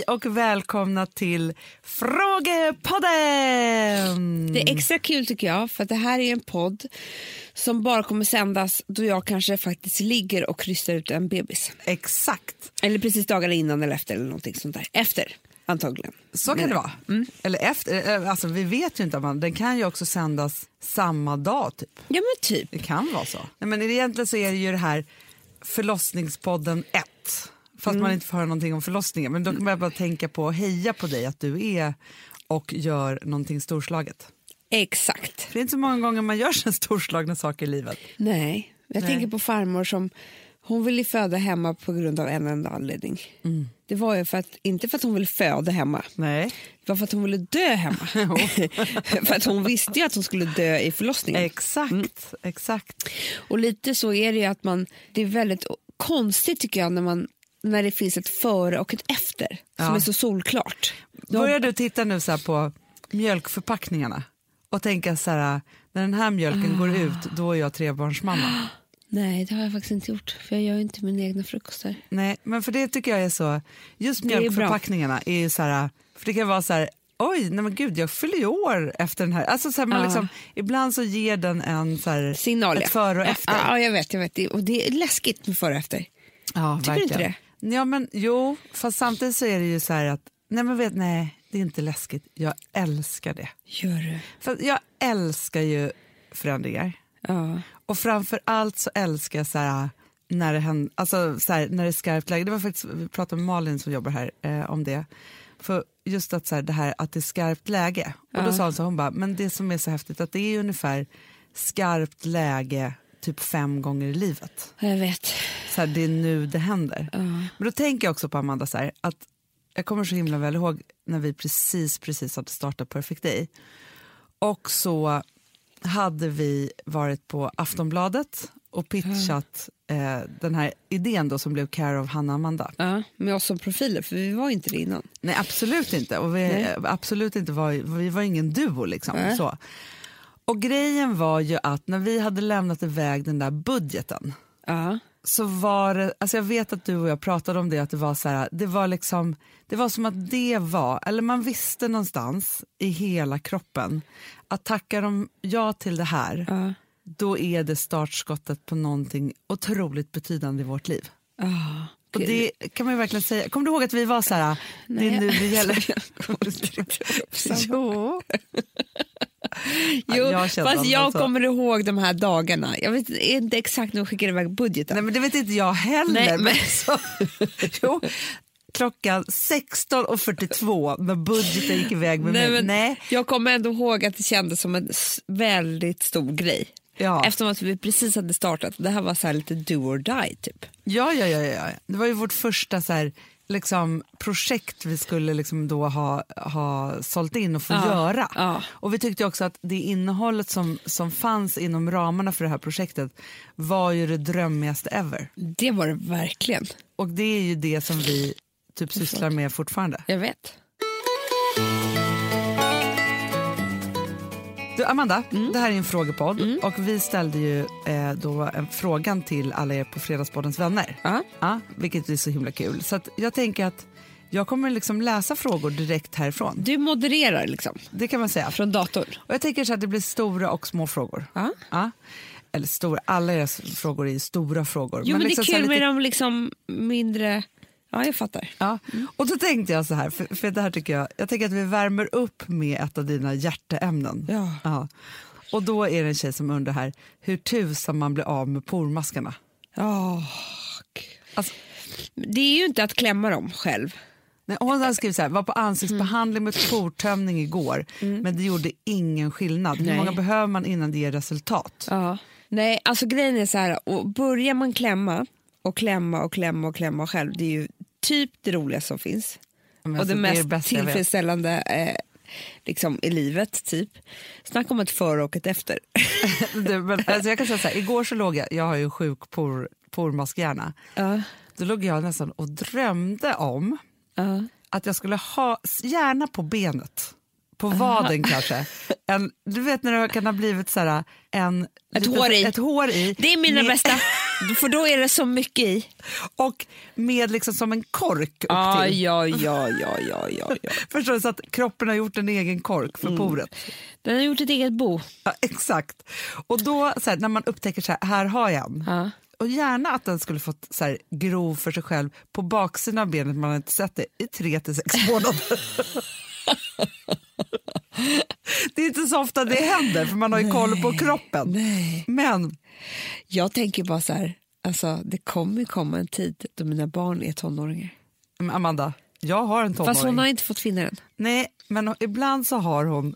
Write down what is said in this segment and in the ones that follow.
Hej och välkomna till Frågepodden! Det är extra kul tycker jag, för att det här är en podd som bara kommer sändas då jag kanske faktiskt ligger och krystar ut en bebis. Exakt, Eller precis dagarna innan eller efter eller någonting sånt där. Efter, antagligen. så kan det vara. Eller efter, eh, alltså vi vet ju inte, man, den kan ju också sändas samma dag typ. Ja men typ. Det kan vara så. Nej, men egentligen så är det ju det här förlossningspodden 1. Fast man inte får höra någonting om förlossningen. Men då kan man bara tänka på och heja på dig att du är och gör någonting storslaget. Exakt. För det är inte så många gånger man gör så storslagna saker i livet. Nej, jag Nej. tänker på farmor som hon ville föda hemma på grund av en enda anledning. Det var ju för att, inte för att hon ville föda hemma, Nej. det var för att hon ville dö hemma. för att hon visste ju att hon skulle dö i förlossningen. Exakt, exakt. Och lite så är det ju att man, det är väldigt konstigt tycker jag när, man, när det finns ett före och ett efter som Ja. är så solklart. Börjar du titta nu så på mjölkförpackningarna och tänka så här, när den här mjölken går ut, då är jag trebarnsmamma. Nej, det har jag faktiskt inte gjort, för jag gör inte mina egna frukostar. Nej, men för det tycker jag är så, just är mjölkförpackningarna är, ju så här, för det kan vara så här, oj, nej men gud, jag fyller ju år efter den här. Alltså så här, man Ja. liksom, ibland så ger den en så här, Signal, ett före och efter. Ja, jag vet. Jag vet. Det- Och det är läskigt med före och efter. Ja, Tycker du inte verkligen. Ja, men jo, fast samtidigt så är det ju så här att, nej men vet, nej, det är inte läskigt, jag älskar det. Gör du? För jag älskar ju förändringar. Ja. Och framför allt så älskar jag så här, när, det händer, alltså, så här, när det är skarpt läge. Det var faktiskt, vi pratade med Malin som jobbar här eh, om det. För just att, så här, det här att det är skarpt läge. Och då sa hon så, hon bara, men det som är så häftigt att det är ungefär skarpt läge typ fem gånger i livet. Jag vet. Så här, det är nu det händer. Ja. Men då tänker jag också på Amanda, så här, att jag kommer så himla väl ihåg när vi precis, precis hade startat Perfect Day. Och så hade vi varit på Aftonbladet och pitchat eh, den här idén då som blev Care of Hanna Amanda. Ja, med oss som profiler, för vi var inte det innan. Nej, absolut inte. Och vi, Nej. eh, absolut inte var, vi var ingen duo. Liksom, Nej. så. Och grejen var ju att när vi hade lämnat iväg den där budgeten Ja. Så var det, alltså jag vet att du och jag pratade om det, att det var så här, det var liksom, det var som att det var, eller man visste någonstans i hela kroppen att tackar de ja till det här, Ja. då är det startskottet på någonting otroligt betydande i vårt liv. Ja. Och det kan man verkligen säga. Kommer du ihåg att vi var så här, det är nu det gäller? jo. Jo, jag fast jag så. kommer ihåg de här dagarna. Jag vet inte exakt när de skickade iväg budgeten. Nej men det vet inte jag heller. Nej, men så, jo, klockan 16.42 när budgeten gick iväg med Nej, mig. Nej. Jag kommer ändå ihåg att det kändes som en väldigt stor grej. Ja. Eftersom att vi precis hade startat. Det här var så här lite do or die typ. Ja, ja, ja, ja. Det var ju vårt första så här, liksom, projekt vi skulle liksom då ha, ha sålt in och få Ja, göra. ja. Och vi tyckte också att det innehållet som, som fanns inom ramarna för det här projektet var ju det drömmigaste ever. Det var det verkligen. Och det är ju det som vi typ sysslar med fortfarande. Jag vet. Du, Amanda, Mm. det här är en frågepodd och vi ställde ju eh, då en frågan till alla er på Fredagspoddens vänner. Ja. Ja, vilket är så himla kul. Så jag tänker att jag kommer liksom läsa frågor direkt härifrån. Du modererar liksom Det kan man säga. från datorn. Och jag tänker så att det blir stora och små frågor. Ja. Ja. Eller stora, alla era frågor är ju stora frågor. Jo men, liksom det är här kul lite- med de liksom mindre... Ja jag fattar. Ja. Och då tänkte jag så här, för, för det här tycker jag, jag tänker att vi värmer upp med ett av dina hjärteämnen. Ja. Och då är det en tjej som undrar här, hur tusan man blir av med pormaskarna. Oh, Alltså, det är ju inte att klämma dem själv. nej, hon har skrivit så här, var på ansiktsbehandling med portömning igår, men det gjorde ingen skillnad. Hur Nej. många behöver man innan det ger resultat? Ja. Nej, alltså grejen är så här, och börjar man klämma och klämma och klämma och klämma själv, det är ju typ det roligaste som finns. Men och alltså, det det mest tillfredsställande eh, liksom, i livet, typ. Snacka om ett före och ett efter. Du, men, alltså, jag kan säga så här, igår så låg jag, jag har ju sjuk por, pormaskhjärna, Ja. då låg jag nästan och drömde om Ja. att jag skulle ha, gärna på benet, på vaden kanske, en, du vet när det kan ha blivit så här, en, Ett liten- hår i. Ett hår i Det är mina med, bästa. För då är det så mycket i. Och med liksom som en kork upp Ja, till. ja, ja, ja, ja, ja, ja. Förstår du? Så att kroppen har gjort en egen kork för poret. Den har gjort ett eget bo. Ja, exakt. Och då så här, när man upptäcker så här, här har jag en. Ja. Och gärna att den skulle fått så här, grov för sig själv på baksidan av benet, man har inte sett det, i tre till sex månader. det är inte så ofta det händer för man har ju koll på kroppen. Nej. Men Jag tänker bara så här, alltså, det kommer komma en tid då mina barn är tonåringar. Amanda, jag har en tonåring. Fast hon har inte fått finna den. Nej, men ibland så har hon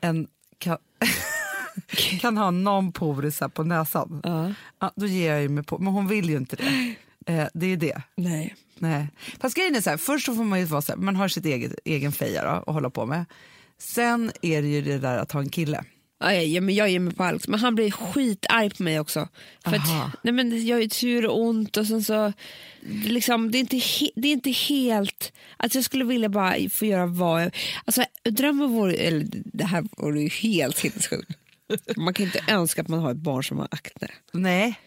en... Kan, kan ha någon poris på näsan. Ja. Ja, då ger jag mig på, men hon vill ju inte det. Eh, det är det. Nej. Nej. Fast grejen är så här, först så får man ju vara så här, man har sitt eget, egen feja då, att hålla på med. Sen är det ju det där att ha en kille. Ja, ja, men jag ger mig på Alex, men han blir skitarg på mig också. För att, nej, men jag är tur och ont och sen så... Liksom, det, är inte he, det är inte helt... Att jag skulle vilja bara få göra vad jag... Alltså, drömmen vore... Eller det här vore ju helt sinnessjukt. Man kan inte önska att man har ett barn som har akne. Nej.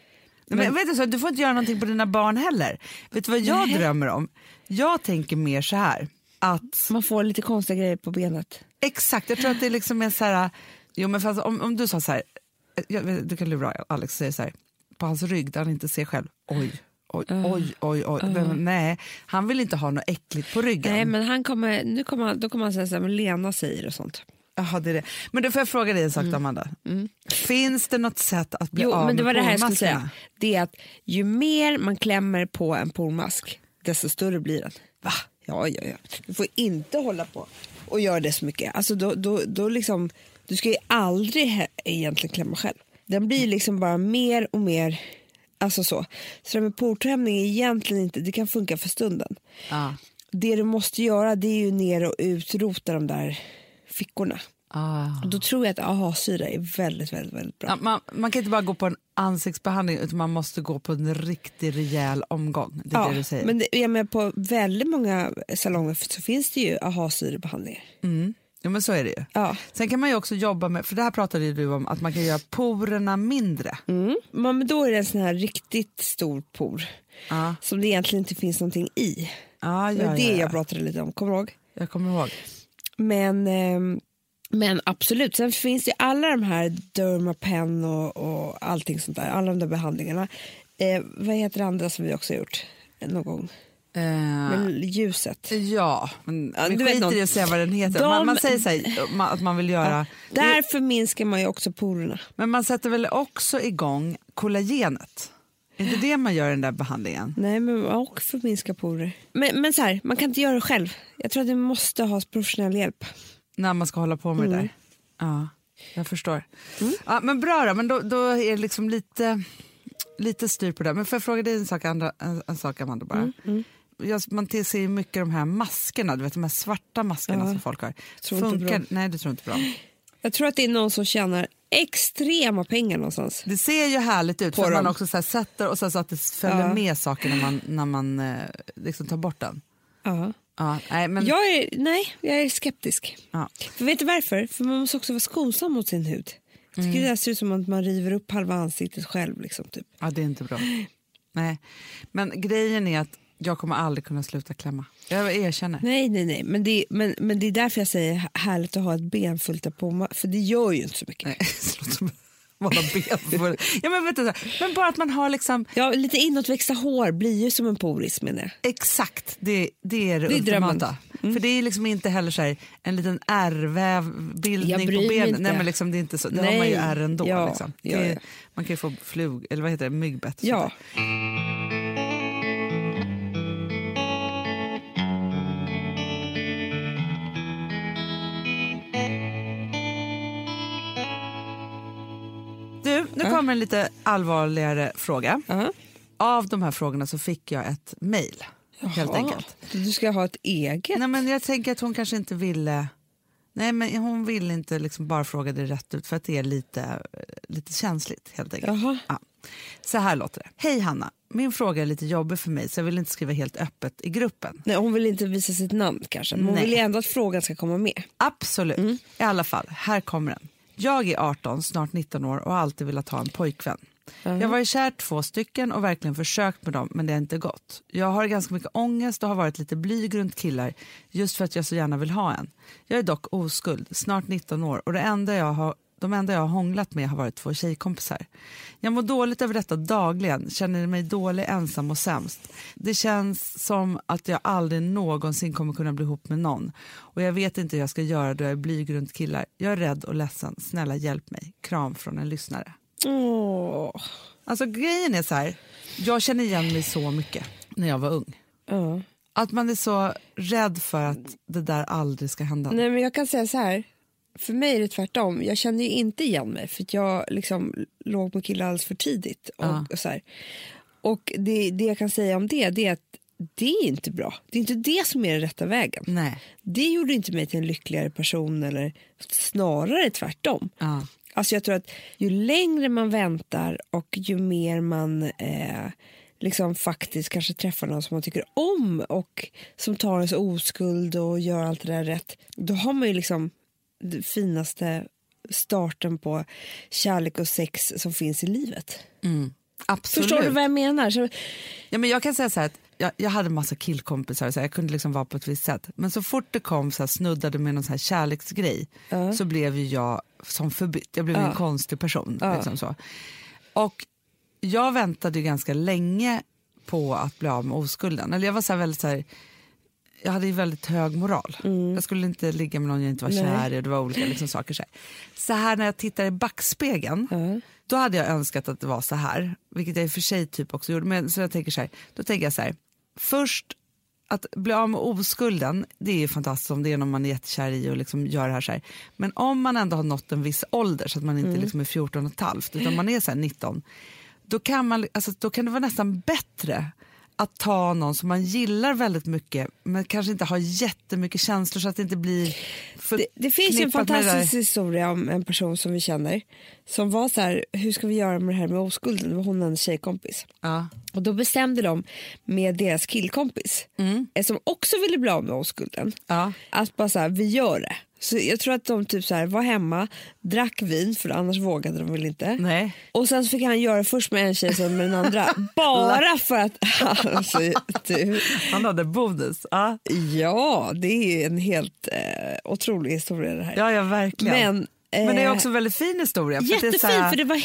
Men, vet du, så, du får inte göra någonting på dina barn heller. Vet du vad jag Nej. drömmer om? Jag tänker mer så här, att Man får lite konstiga grejer på benet. Exakt, jag tror att det liksom är så här... Jo, men fast om, om du sa så här, jag, vet- du kan lura Alex och säga så här, på hans rygg där han inte ser själv, oj, oj, oj, oj, oj. Men, nej, han vill inte ha något äckligt på ryggen. Nej, men han kommer, nu kommer han, då kommer han säga så här, men Lena säger och sånt. Jaha, det är det. Men då får jag fråga dig en sak, Amanda. Finns det något sätt att bli Jo, av men det med var det här jag skulle säga. Det är att ju mer man klämmer på en pormask, desto större blir den. Va? Ja, ja, ja. Du får inte hålla på och göra det så mycket. Alltså då, då, då liksom, du ska ju aldrig egentligen klämma själv. Den blir liksom bara mer och mer... Alltså så. Så det med porträmning är egentligen inte, det kan funka för stunden. Ja. Det du måste göra det är ju ner och utrota de där fickorna. Ah. Då tror jag att AHA-syra är väldigt, väldigt, väldigt bra. Ja, man, man kan inte bara gå på en ansiktsbehandling utan man måste gå på en riktig rejäl omgång. Det är det du säger. men det, jag menar, på väldigt många salonger så finns det ju AHA-syrebehandlingar. Mm. Ja, men så är det ju. Ja. Sen kan man ju också jobba med, för det här pratade du om, att man kan göra porerna mindre. Mm. Men men då är det en sån här riktigt stor por Ja, som det egentligen inte finns någonting i. ja, Det ja, det ja, ja. jag pratade lite om, kommer du ihåg? Jag kommer ihåg. Men, ehm, men absolut, sen finns det alla de här Dermapen och, och allting sånt där, alla de där behandlingarna. Eh, vad heter det andra som vi också har gjort någon gång? Eh, Men ljuset. ja, men Ja, du vet skiter i att säga vad den heter. De- man, man säger så här, att man vill göra... Där förminskar man ju också porerna. Men man sätter väl också igång kollagenet? Är inte det man gör i den där behandlingen? Nej, men och förminska porer. Men, men så här, man kan inte göra det själv. Jag tror att du måste ha professionell hjälp. När man ska hålla på med det Mm. där? Ja, jag förstår. Ja, men bra då, men då, då är det liksom lite, lite styr på det. Men får jag fråga dig en sak, andra, en, en sak Amanda? Bara? Mm, Jag, man ser ju mycket de här maskerna, du vet de här svarta maskerna Ja, som folk har. tror inte bra. Nej, det tror inte bra. Jag tror att det är någon som tjänar extrema pengar någonstans. Det ser ju härligt ut På för att man också så här sätter och så, så att det följer Ja. med saker när man, när man eh, liksom tar bort den. Ja. Ja, nej, men, Jag är, nej, jag är skeptisk. ja. För vet du varför? För man måste också vara skonsam mot sin hud. Jag tycker det ser ut som att man river upp halva ansiktet själv. Liksom, typ. ja, det är inte bra. Nej. Men grejen är att jag kommer aldrig kunna sluta klämma. Jag erkänner. Nej, nej, nej. Men det, men, men det är därför jag säger härligt att ha ett ben fullt av pomma. För det gör ju inte så mycket. Nej, har ben ja, men, vet du, men bara att man har liksom Ja, lite inåtväxta hår blir ju som en poris menar jag. exakt, det, det är det, Det ultimata. För det är liksom inte heller så här, en liten ärrvävbildning på benen. Nej, men liksom, det är inte så. Det har Nej. man ju ärr ändå. Ja, liksom. ja, är, ja. Man kan ju få flug, eller vad heter det, myggbett. Ja. sånt nu kommer en lite allvarligare fråga. Ja. Av de här frågorna så fick jag ett mejl. Helt Jaha. enkelt. Du ska ha ett eget? Nej, men jag tänker att hon kanske inte ville... Nej, men hon vill inte liksom bara fråga det rätt ut för att det är lite, lite känsligt. helt enkelt. Jaha. Ja. Så här låter det. Hej Hanna, min fråga är lite jobbig för mig så jag vill inte skriva helt öppet i gruppen. Nej, hon vill inte visa sitt namn kanske. Men hon Nej. vill ju ändå att frågan ska komma med. Absolut. Mm. I alla fall, här kommer den. Jag är 18, snart 19 år och har alltid velat ha en pojkvän. Jag har varit kär två stycken och verkligen försökt med dem men det har inte gått. Jag har ganska mycket ångest och har varit lite blyg runt killar just för att jag så gärna vill ha en. Jag är dock oskuld, snart 19 år och det enda jag har de enda jag har hånglat med har varit två tjejkompisar. Jag mår dåligt över detta dagligen, känner mig dålig, ensam och sämst. Det känns som att jag aldrig någonsin kommer kunna bli ihop med någon. Och jag vet inte hur jag ska göra då jag är blyg runt killar. Jag är rädd och ledsen. Snälla hjälp mig. Kram från en lyssnare. Åh. Alltså grejen är så här, jag känner igen mig så mycket när jag var ung. Ja. Att man är så rädd för att det där aldrig ska hända. Nej, men jag kan säga så här. För mig är det tvärtom. Jag kände ju inte igen mig för jag liksom låg med killar alldeles för tidigt. Och, Ja. och, så här. och det, det jag kan säga om det, det är att det är inte bra. Det är inte det som är den rätta vägen. Nej. Det gjorde inte mig till en lyckligare person eller snarare tvärtom. Ja. Alltså jag tror att ju längre man väntar och ju mer man eh, liksom faktiskt kanske träffar någon som man tycker om och som tar ens oskuld och gör allt det där rätt, då har man ju liksom finaste starten på kärlek och sex som finns i livet. Mm. Absolut. Förstår du vad jag menar? Så, Ja, men jag kan säga så här att jag, jag hade massa killkompisar så här, jag kunde liksom vara på ett visst sätt. Men så fort det kom så här, snuddade med någon så här kärleksgrej Ja. så blev ju jag som förbytt. Jag blev Ja. en konstig person. Ja. Liksom så. Och jag väntade ganska länge på att bli av med oskulden. Eller jag var så här väldigt så här, jag hade ju väldigt hög moral. Jag skulle inte ligga med någon jag inte var Mm. Nej. kär i och det var olika liksom saker. Så här. så här när jag tittar i backspegeln ja. då hade jag önskat att det var så här, vilket jag i och för sig typ också gjorde. Men så jag tänker så här, då tänker jag så här, först att bli av med oskulden, det är ju fantastiskt om det är någon man är jättekär i och liksom gör det här så här. Men om man ändå har nått en viss ålder så att man inte liksom är 14 och ett halvt utan man är så här 19, då kan, man, alltså, då kan det vara nästan bättre att ta någon som man gillar väldigt mycket men kanske inte har jättemycket känslor så att det inte blir Det, det finns en fantastisk historia om en person som vi känner som var så här, hur ska vi göra med det här med oskulden? Det var hon och en tjejkompis. Ja. Och då bestämde de med deras killkompis eh, som också ville bli av med oskulden Ja. att bara så här, vi gör det. Så jag tror att de typ så här, var hemma, drack vin för annars vågade de väl inte. Nej. Och sen fick han göra först med en tjej sen med den andra. bara för att... Alltså, du, Han hade bonus. Ja. ja, det är ju en helt eh, otrolig historia det här. Ja, ja verkligen. Men, Men, det är eh, också en väldigt fin historia. För Jättefint, det här, för det var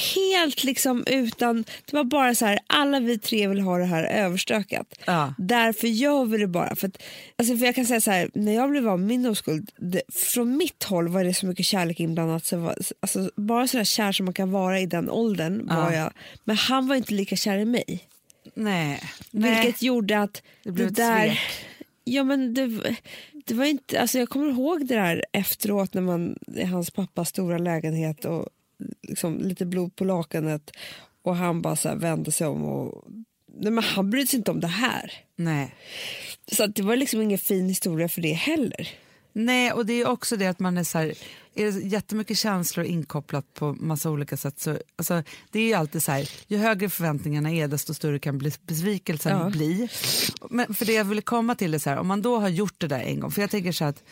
helt liksom utan... Det var bara så här, alla vi tre vill ha det här överstökat. Ja. Därför gör vi det bara. För, att, alltså för Jag kan säga så här, när jag blev av med min oskuld, det, från mitt håll var det så mycket kärlek inblandat. Så var, alltså, bara så där kär som man kan vara i den åldern var Ja. jag. Men han var inte lika kär i mig. Nej. Nej. Vilket gjorde att Det blev ett där... svek. Ja, men det, det var inte, alltså jag kommer ihåg det där efteråt när man i hans pappas stora lägenhet och liksom lite blod på lakanet och han bara så vände sig om och nej, men han brydde sig inte om det här. Nej. Så att det var liksom ingen fin historia för det heller. Nej, och det är också det att man är så här, är det jättemycket känslor inkopplat på massa olika sätt så alltså, det är ju alltid så här, ju högre förväntningarna är desto större kan bli- besvikelsen Ja. bli. Men för det jag ville komma till är så här, om man då har gjort det där en gång, för jag tänker så här att,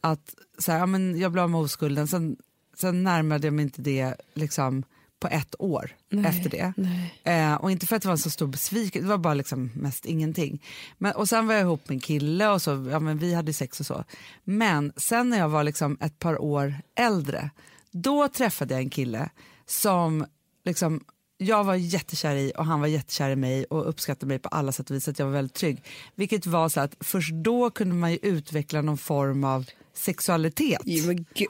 att så här, ja, men jag blev av med oskulden, sen, sen närmade jag mig inte det liksom på ett år efter det. Eh, och inte för att det var en så stor besvikelse, det var bara liksom mest ingenting. Men, och sen var jag ihop med en kille och så, ja, men vi hade sex och så. Men sen när jag var liksom ett par år äldre, då träffade jag en kille som liksom, jag var jättekär i och han var jättekär i mig och uppskattade mig på alla sätt och vis, att jag var väldigt trygg. Vilket var så att först då kunde man ju utveckla någon form av sexualitet.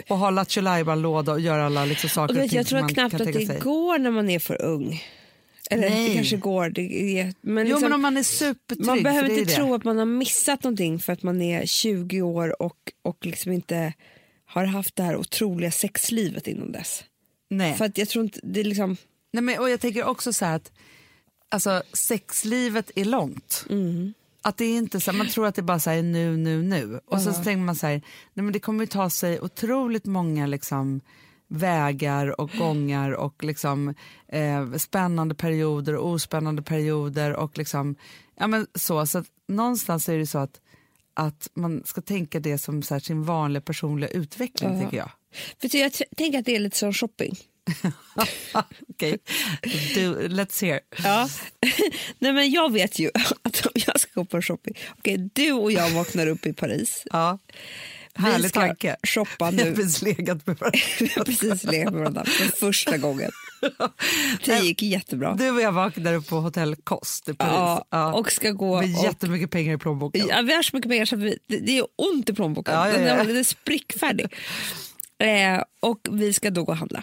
Och ha lattjo låda och göra alla liksom saker Och och ting jag tror man knappt kan att det sig. går när man är för ung. Eller Nej. det kanske går. Det är, men Jo liksom, men om man är supertrygg. man behöver inte tro att man har missat någonting för att man är 20 år och, och liksom inte har haft det här otroliga sexlivet innan dess. Nej. För att jag tror inte, det är liksom... Nej, men, och jag tänker också så här att alltså, sexlivet är långt. Mm. Att det är inte så, man tror att det bara så här är nu, nu, nu. Och så, så tänker man så här, nej, men det kommer ju ta sig otroligt många liksom, vägar och gångar och liksom, eh, spännande perioder och ospännande perioder. Och liksom, ja, men så, så att, någonstans är det så att, att man ska tänka det som så här, sin vanliga personliga utveckling, tycker jag. För jag tänker att det är lite som shopping. Okej, okay. let's hear. Ja. Nej, men jag vet ju att om jag ska gå på shopping... Okej, okay, du och jag vaknar upp i Paris. Ja. Härlig vi ska tanke. shoppa nu. Vi har precis legat med varandra. vi har precis legat med varandra för första gången. Det gick jättebra. Du och jag vaknar upp på hotell Kost i Paris. Ja, ja. Och ska gå med och, jättemycket pengar i plånboken. Ja, vi har så mycket pengar så vi, det, det är ont i plånboken. Ja, ja, ja. Den är sprickfärdig. eh, och vi ska då gå och handla.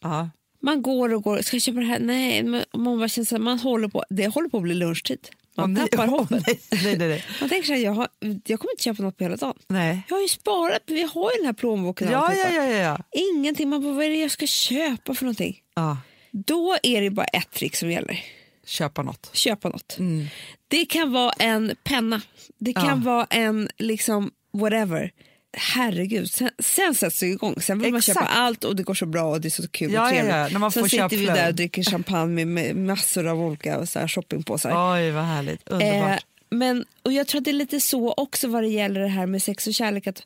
Ja. Man går och går. Ska jag köpa det här? Nej, man, bara känner att man håller på, det håller på att bli lunchtid. Man oh, tappar hoppet. nej, nej, nej. Man tänker så här, jag, har, jag kommer inte köpa något på hela dagen. Nej. Jag har ju sparat, vi har ju den här plånboken. Ja, ja, ja, ja, Ingenting, man bara, vad är det jag ska köpa för någonting? Ja. Då är det bara ett trick som gäller. Köpa något. Köpa något. Mm. Det kan vara en penna, det kan ja. vara en liksom whatever herregud, sen, sen sätts det igång. Sen vill Exakt. man köpa allt och det går så bra och det är så kul ja, och trevligt. Ja, ja. När man sen får sitter vi där och dricker champagne med, massor av olika så här, shoppingpåsar. Oj, vad härligt. Underbart. Eh, men, och jag tror att det är lite så också vad det gäller det här med sex och kärlek. Att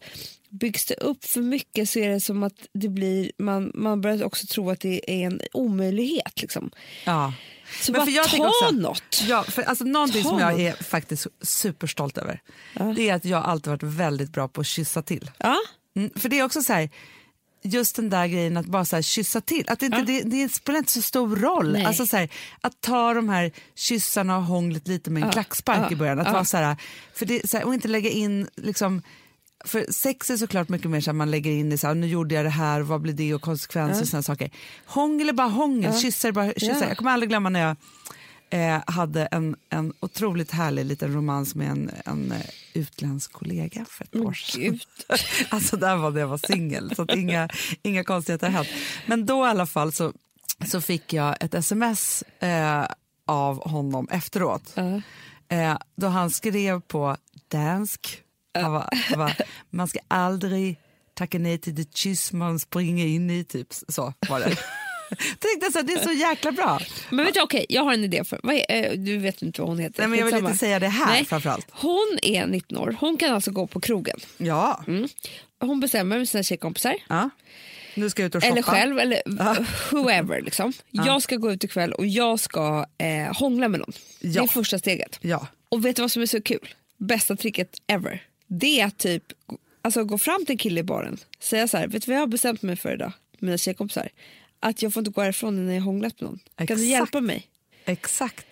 byggs det upp för mycket så är det som att det blir, man, man börjar också tro att det är en omöjlighet. Liksom. Ja. Så men bara för jag ta också, något. Ja, för alltså, någonting ta som jag är faktiskt superstolt över ja. det är att jag alltid varit väldigt bra på att kyssa till. Ja. Mm, för det är också så här, just den där grejen att bara så här, kyssa till. Att det, inte, ja. det, det spelar inte så stor roll. Alltså så här, att ta de här kyssarna och hånglet lite med en ja. klackspark ja. i början. Att vara så här, för det, så här, och inte lägga in liksom, för sex är såklart mycket mer så att man lägger in i så här, nu gjorde jag det här, vad blir det och konsekvenser ja. och sådana saker. Hångel är bara hångel, ja. kyssar är bara kyssar. Ja. Jag kommer aldrig glömma när jag eh, hade en, en otroligt härlig liten romans med en, en uh, utländsk kollega för ett år sedan. alltså där var det jag var singel, så inga, inga konstigheter har hänt. Men då i alla fall så, så fick jag ett sms eh, av honom efteråt. Uh. Eh, då han skrev på dansk han bara, han bara, man ska aldrig tacka nej till det kyss man springer in i, typ så var det. Tänkte så det är så jäkla bra. Men vet du, okej, jag har en idé. för är, eh, Du vet inte vad hon heter. Nej, men jag vill inte säga det här Nej. framförallt. Hon är 19 år, hon kan alltså gå på krogen. Ja. Mm. Hon bestämmer med sina tjejkompisar. Ja. Nu ska jag ut och shoppa. Eller själv, eller ja. whoever. Liksom. Ja. Jag ska gå ut ikväll och jag ska eh, hångla med någon. Ja. Det är första steget. Ja. Och vet du vad som är så kul? Bästa tricket ever det är att typ alltså, gå fram till en kille i baren säga så här, vet du vad jag har bestämt mig för idag, mina tjejkompisar? Att jag får inte gå härifrån innan jag hånglat med någon. Exakt. Kan du hjälpa mig? Exakt.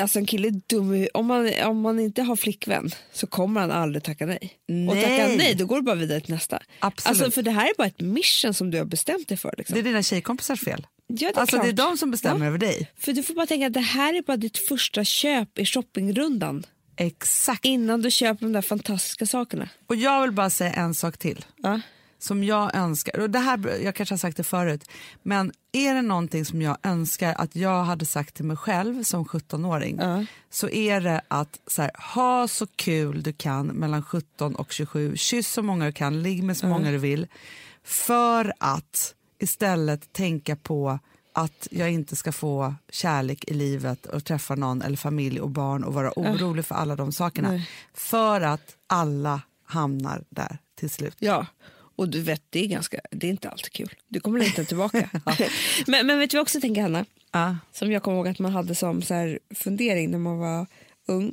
Alltså en kille är dum om man, om man inte har flickvän så kommer han aldrig tacka nej. nej. Och tackar nej då går du bara vidare till nästa. Absolut. Alltså, för det här är bara ett mission som du har bestämt dig för. Liksom. Det är dina tjejkompisars fel. Ja, det, är alltså, klart. det är de som bestämmer ja. över dig. För du får bara tänka att det här är bara ditt första köp i shoppingrundan. Exakt. Innan du köper de där fantastiska sakerna. Och jag vill bara säga en sak till. Ja. Som jag önskar, och det här, jag kanske har sagt det förut, men är det någonting som jag önskar att jag hade sagt till mig själv som 17-åring ja. så är det att så här, ha så kul du kan mellan 17 och 27, kyss så många du kan, ligg med så ja. många du vill. För att istället tänka på att jag inte ska få kärlek i livet och träffa någon eller familj och barn och vara orolig för alla de sakerna. Nej. För att alla hamnar där till slut. Ja, och du vet det är, ganska, det är inte alltid kul. Du kommer längta tillbaka. ja. men, men vet du vad jag också tänker Hanna? Ja. Som jag kommer ihåg att man hade som så här fundering när man var ung.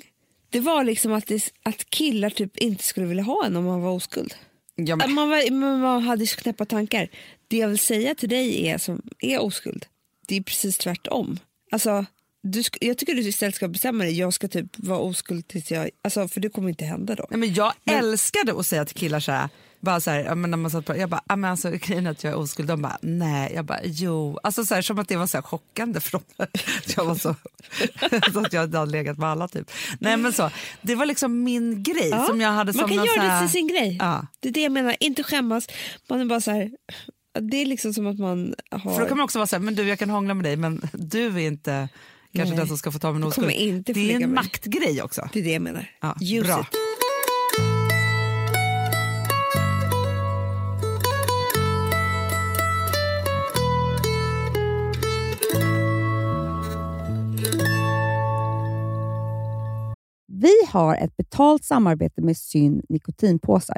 Det var liksom att, det, att killar typ inte skulle vilja ha en om man var oskuld. Ja, men... man, var, man hade knäppa tankar. Det jag vill säga till dig är som är oskuld, det är precis tvärtom. Alltså, du, jag tycker du istället ska bestämma dig. Jag ska typ vara oskuld tills jag... Alltså, för det kommer inte hända då. Nej, men jag men... älskade att säga till killar så här, bara så här, när man satt på, jag bara, men alltså, grejen att jag är oskuld, de bara nej, jag bara jo, alltså så här, som att det var så chockande för dem. jag var så, så att jag hade legat med alla typ. Nej men så, det var liksom min grej ja, som jag hade Man kan göra här, det till sin grej, ja. det är det jag menar, inte skämmas, man är bara så här, det är liksom som att man har... För då kan man också vara så här, men du jag kan hångla med dig men du är inte kanske den som ska få ta min oskuld. Det är en maktgrej också. Det är det jag menar. Ja, bra. It. Vi har ett betalt samarbete med Syn nikotinpåsar.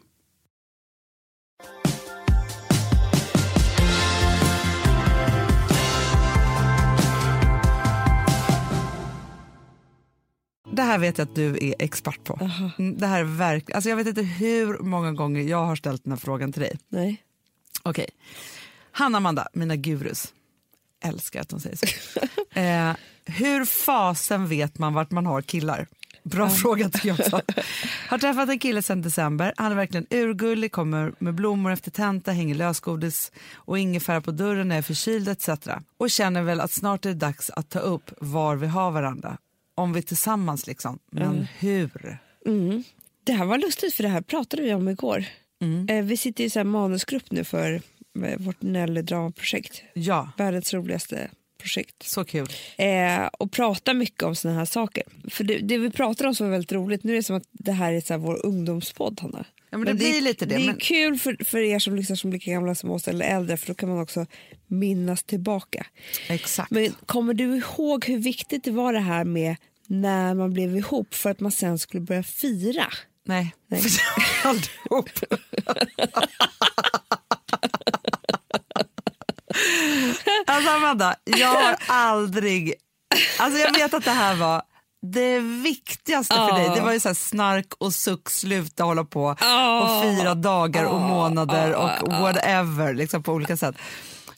Det här vet jag att du är expert på. Mm, Det här är verk... alltså jag vet inte hur många gånger jag har ställt den här frågan till dig. Nej. Okej. Hanna Amanda, mina gurus. Älskar att de säger så. eh, hur fasen vet man vart man har killar? Bra fråga tycker jag också. Har träffat en kille sedan december. Han är verkligen urgullig, kommer med blommor efter tenta, hänger lösgodis och ingefära på dörren när jag är förkyld etc. Och känner väl att snart är det dags att ta upp var vi har varandra. Om vi tillsammans liksom. Men hur? Mm. Det här var lustigt för det här pratade vi om igår. Eh, vi sitter i så här manusgrupp nu för eh, vårt Nelly dramaprojekt. Ja, Världens roligaste projekt. så kul. Eh, och pratar mycket om såna här saker. För det, det vi pratar om som var väldigt roligt, nu är det som att det här är så här vår ungdomspodd Hanna. Ja, men det blir är, lite det, Det är men- kul för, för er som, liksom, som blir lika gamla som oss eller äldre för då kan man också minnas tillbaka. Exakt. Men kommer du ihåg hur viktigt det var det här med när man blev ihop för att man sen skulle börja fira? Nej, Nej. för jag har aldrig ihop. alltså Amanda, jag har aldrig... Alltså jag vet att det här var det viktigaste för Ja. dig. Det var ju så snark och suck, sluta hålla på Ja. och fira dagar och månader och whatever liksom på olika sätt.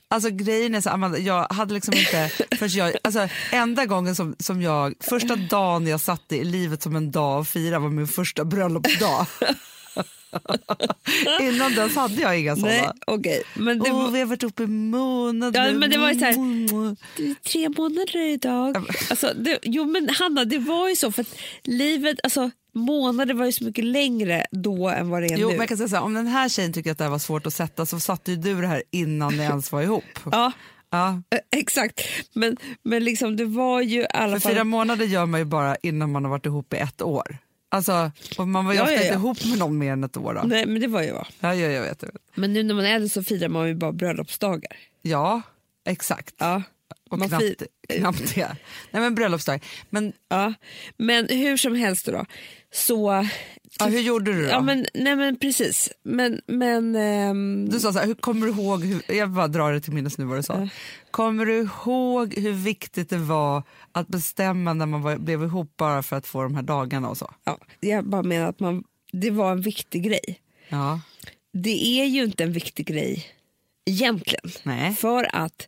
Alltså grejen är så, Amanda, jag hade liksom inte, först jag, alltså enda gången som, som jag, första dagen jag satte i livet som en dag och fira var min första bröllopsdag. Innan dess hade jag inga sådana. okej. Men det var, vi har varit uppe i månader. Ja, men det var ju så här- det är tre månader idag. Alltså, det, jo men Hanna, det var ju så för att livet, alltså månader var ju så mycket längre då än vad det är Jo, nu. men jag kan säga så här, om den här tjejen tycker att det var svårt att sätta så satte ju du det här innan ni ens var ihop. Ja, Ja. eh, exakt. Men, men liksom det var ju i alla För fall... fyra månader gör man ju bara innan man har varit ihop i ett år. Alltså, man var ju Ja, ofta ja, inte ja. ihop med någon mer än ett år. Då. Nej, men det var ju jag. Ja, ja, jag vet, jag vet. Men nu när man är äldre så firar man ju bara bröllopsdagar. Ja, exakt. Ja. och man knappt, fir- knappt det. Nej, men bröllopsdag. Men Ja. Men hur som helst då, så... ja, hur gjorde du då? Ja, men, nej men precis. Men, men ehm, Du sa så här, hur, kommer du ihåg, hur, jag bara drar det till minnes nu vad du sa. Kommer du ihåg hur viktigt det var att bestämma när man var, blev ihop bara för att få de här dagarna och så? ja, jag bara menar att man, det var en viktig grej. Ja, Det är ju inte en viktig grej egentligen. nej. För att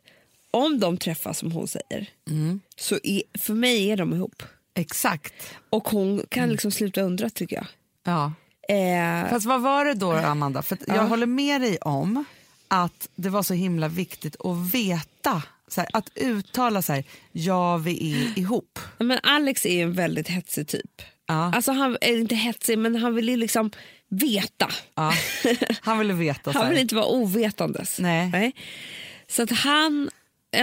om de träffas som hon säger, Mm. så är, för mig är de ihop. Exakt. Och hon kan liksom sluta undra tycker jag. Ja. Eh, Fast vad var det då Amanda? För jag Ja. håller med dig om att det var så himla viktigt att veta, här, att uttala så här, ja vi är ihop. men Alex är en väldigt hetsig typ. Ja. Alltså han är inte hetsig men han vill ju liksom veta. Ja. Han ville veta. Han vill inte vara ovetandes. Nej. Så att han,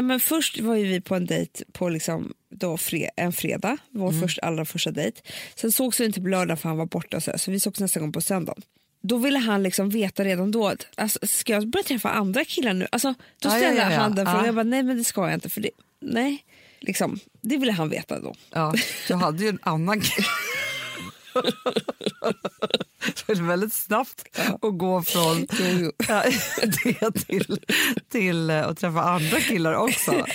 men först var ju vi på en dejt på liksom då fre, en fredag, vår Mm. först, allra första dejt. Sen sågs vi inte på lördag för han var borta så, här, så vi sågs nästa gång på söndagen. Då ville han liksom veta redan då, att, alltså, ska jag börja träffa andra killar nu? Alltså, då Ja, ja, ställde ja, ja. han den frågan, Ja. jag bara nej men det ska jag inte för det, nej. Liksom, det ville han veta då. Ja, du hade ju en annan kille. det är väldigt snabbt att gå från det till, till eh, att träffa andra killar också.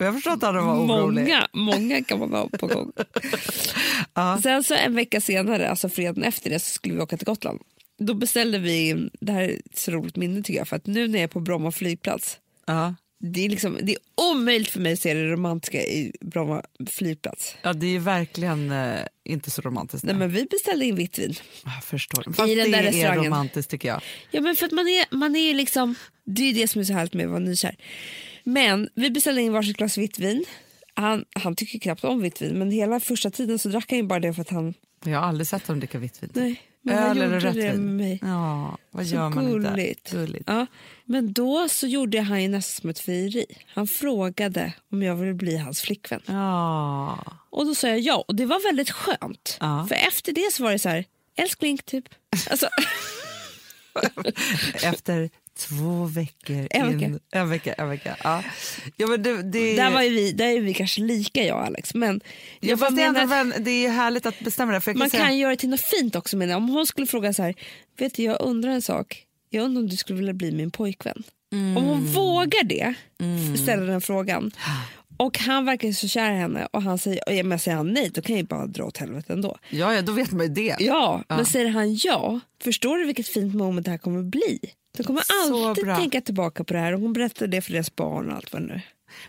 Jag förstår att han var orolig. Många, många kan man vara på gång. Sen så en vecka senare, alltså fredagen efter det, så skulle vi åka till Gotland. Då beställde vi, det här är ett så roligt minne tycker jag, för att nu när jag är på Bromma flygplats, Ja. Det är, liksom, det är omöjligt för mig att se det romantiska i Bromma flygplats. ja, det är verkligen eh, inte så romantiskt. Nej, men vi beställde in vitt vin. Jag förstår. Fast den det där är restaurangen. romantiskt tycker jag. Ja, men för att man är, man är liksom, det är det som är så härligt med att vara nykär. Men vi beställde in varsitt glas vitt vin. Han, han tycker knappt om vitt vin, men hela första tiden så drack han bara det för att han... Jag har aldrig sett dem dricka vitt vin. Nej, men Öl eller gjorde det rött med vin? mig. Ja, vad Så gör man gulligt. inte? Gulligt. Ja, men då så gjorde han ju nästan som ett frieri. Han frågade om jag ville bli hans flickvän. Ja. Och då sa jag ja, och det var väldigt skönt. Ja. För efter det så var det så här, älskling typ. Alltså, Efter två veckor. En in, vecka. En vecka, en vecka. Ja. Ja, men det, det, där, var vi, där är vi kanske lika jag och Alex. Men ja, jag bara fast det, är ändå menar, väl, det är härligt att bestämma det. För jag man säga, kan göra det till något fint också. Men om hon skulle fråga så här, vet du jag undrar en sak. Jag undrar om du skulle vilja bli min pojkvän. Om hon vågar det, ställa den frågan. Och han verkar så kär i henne och han säger, jag men säger han nej då kan jag ju bara dra åt helvete ändå. ja, ja, då vet man ju det. Ja, men säger han ja, förstår du vilket fint moment det här kommer bli? De kommer Så alltid bra. tänka tillbaka på det här och hon berättar det för deras barn och allt vad nu.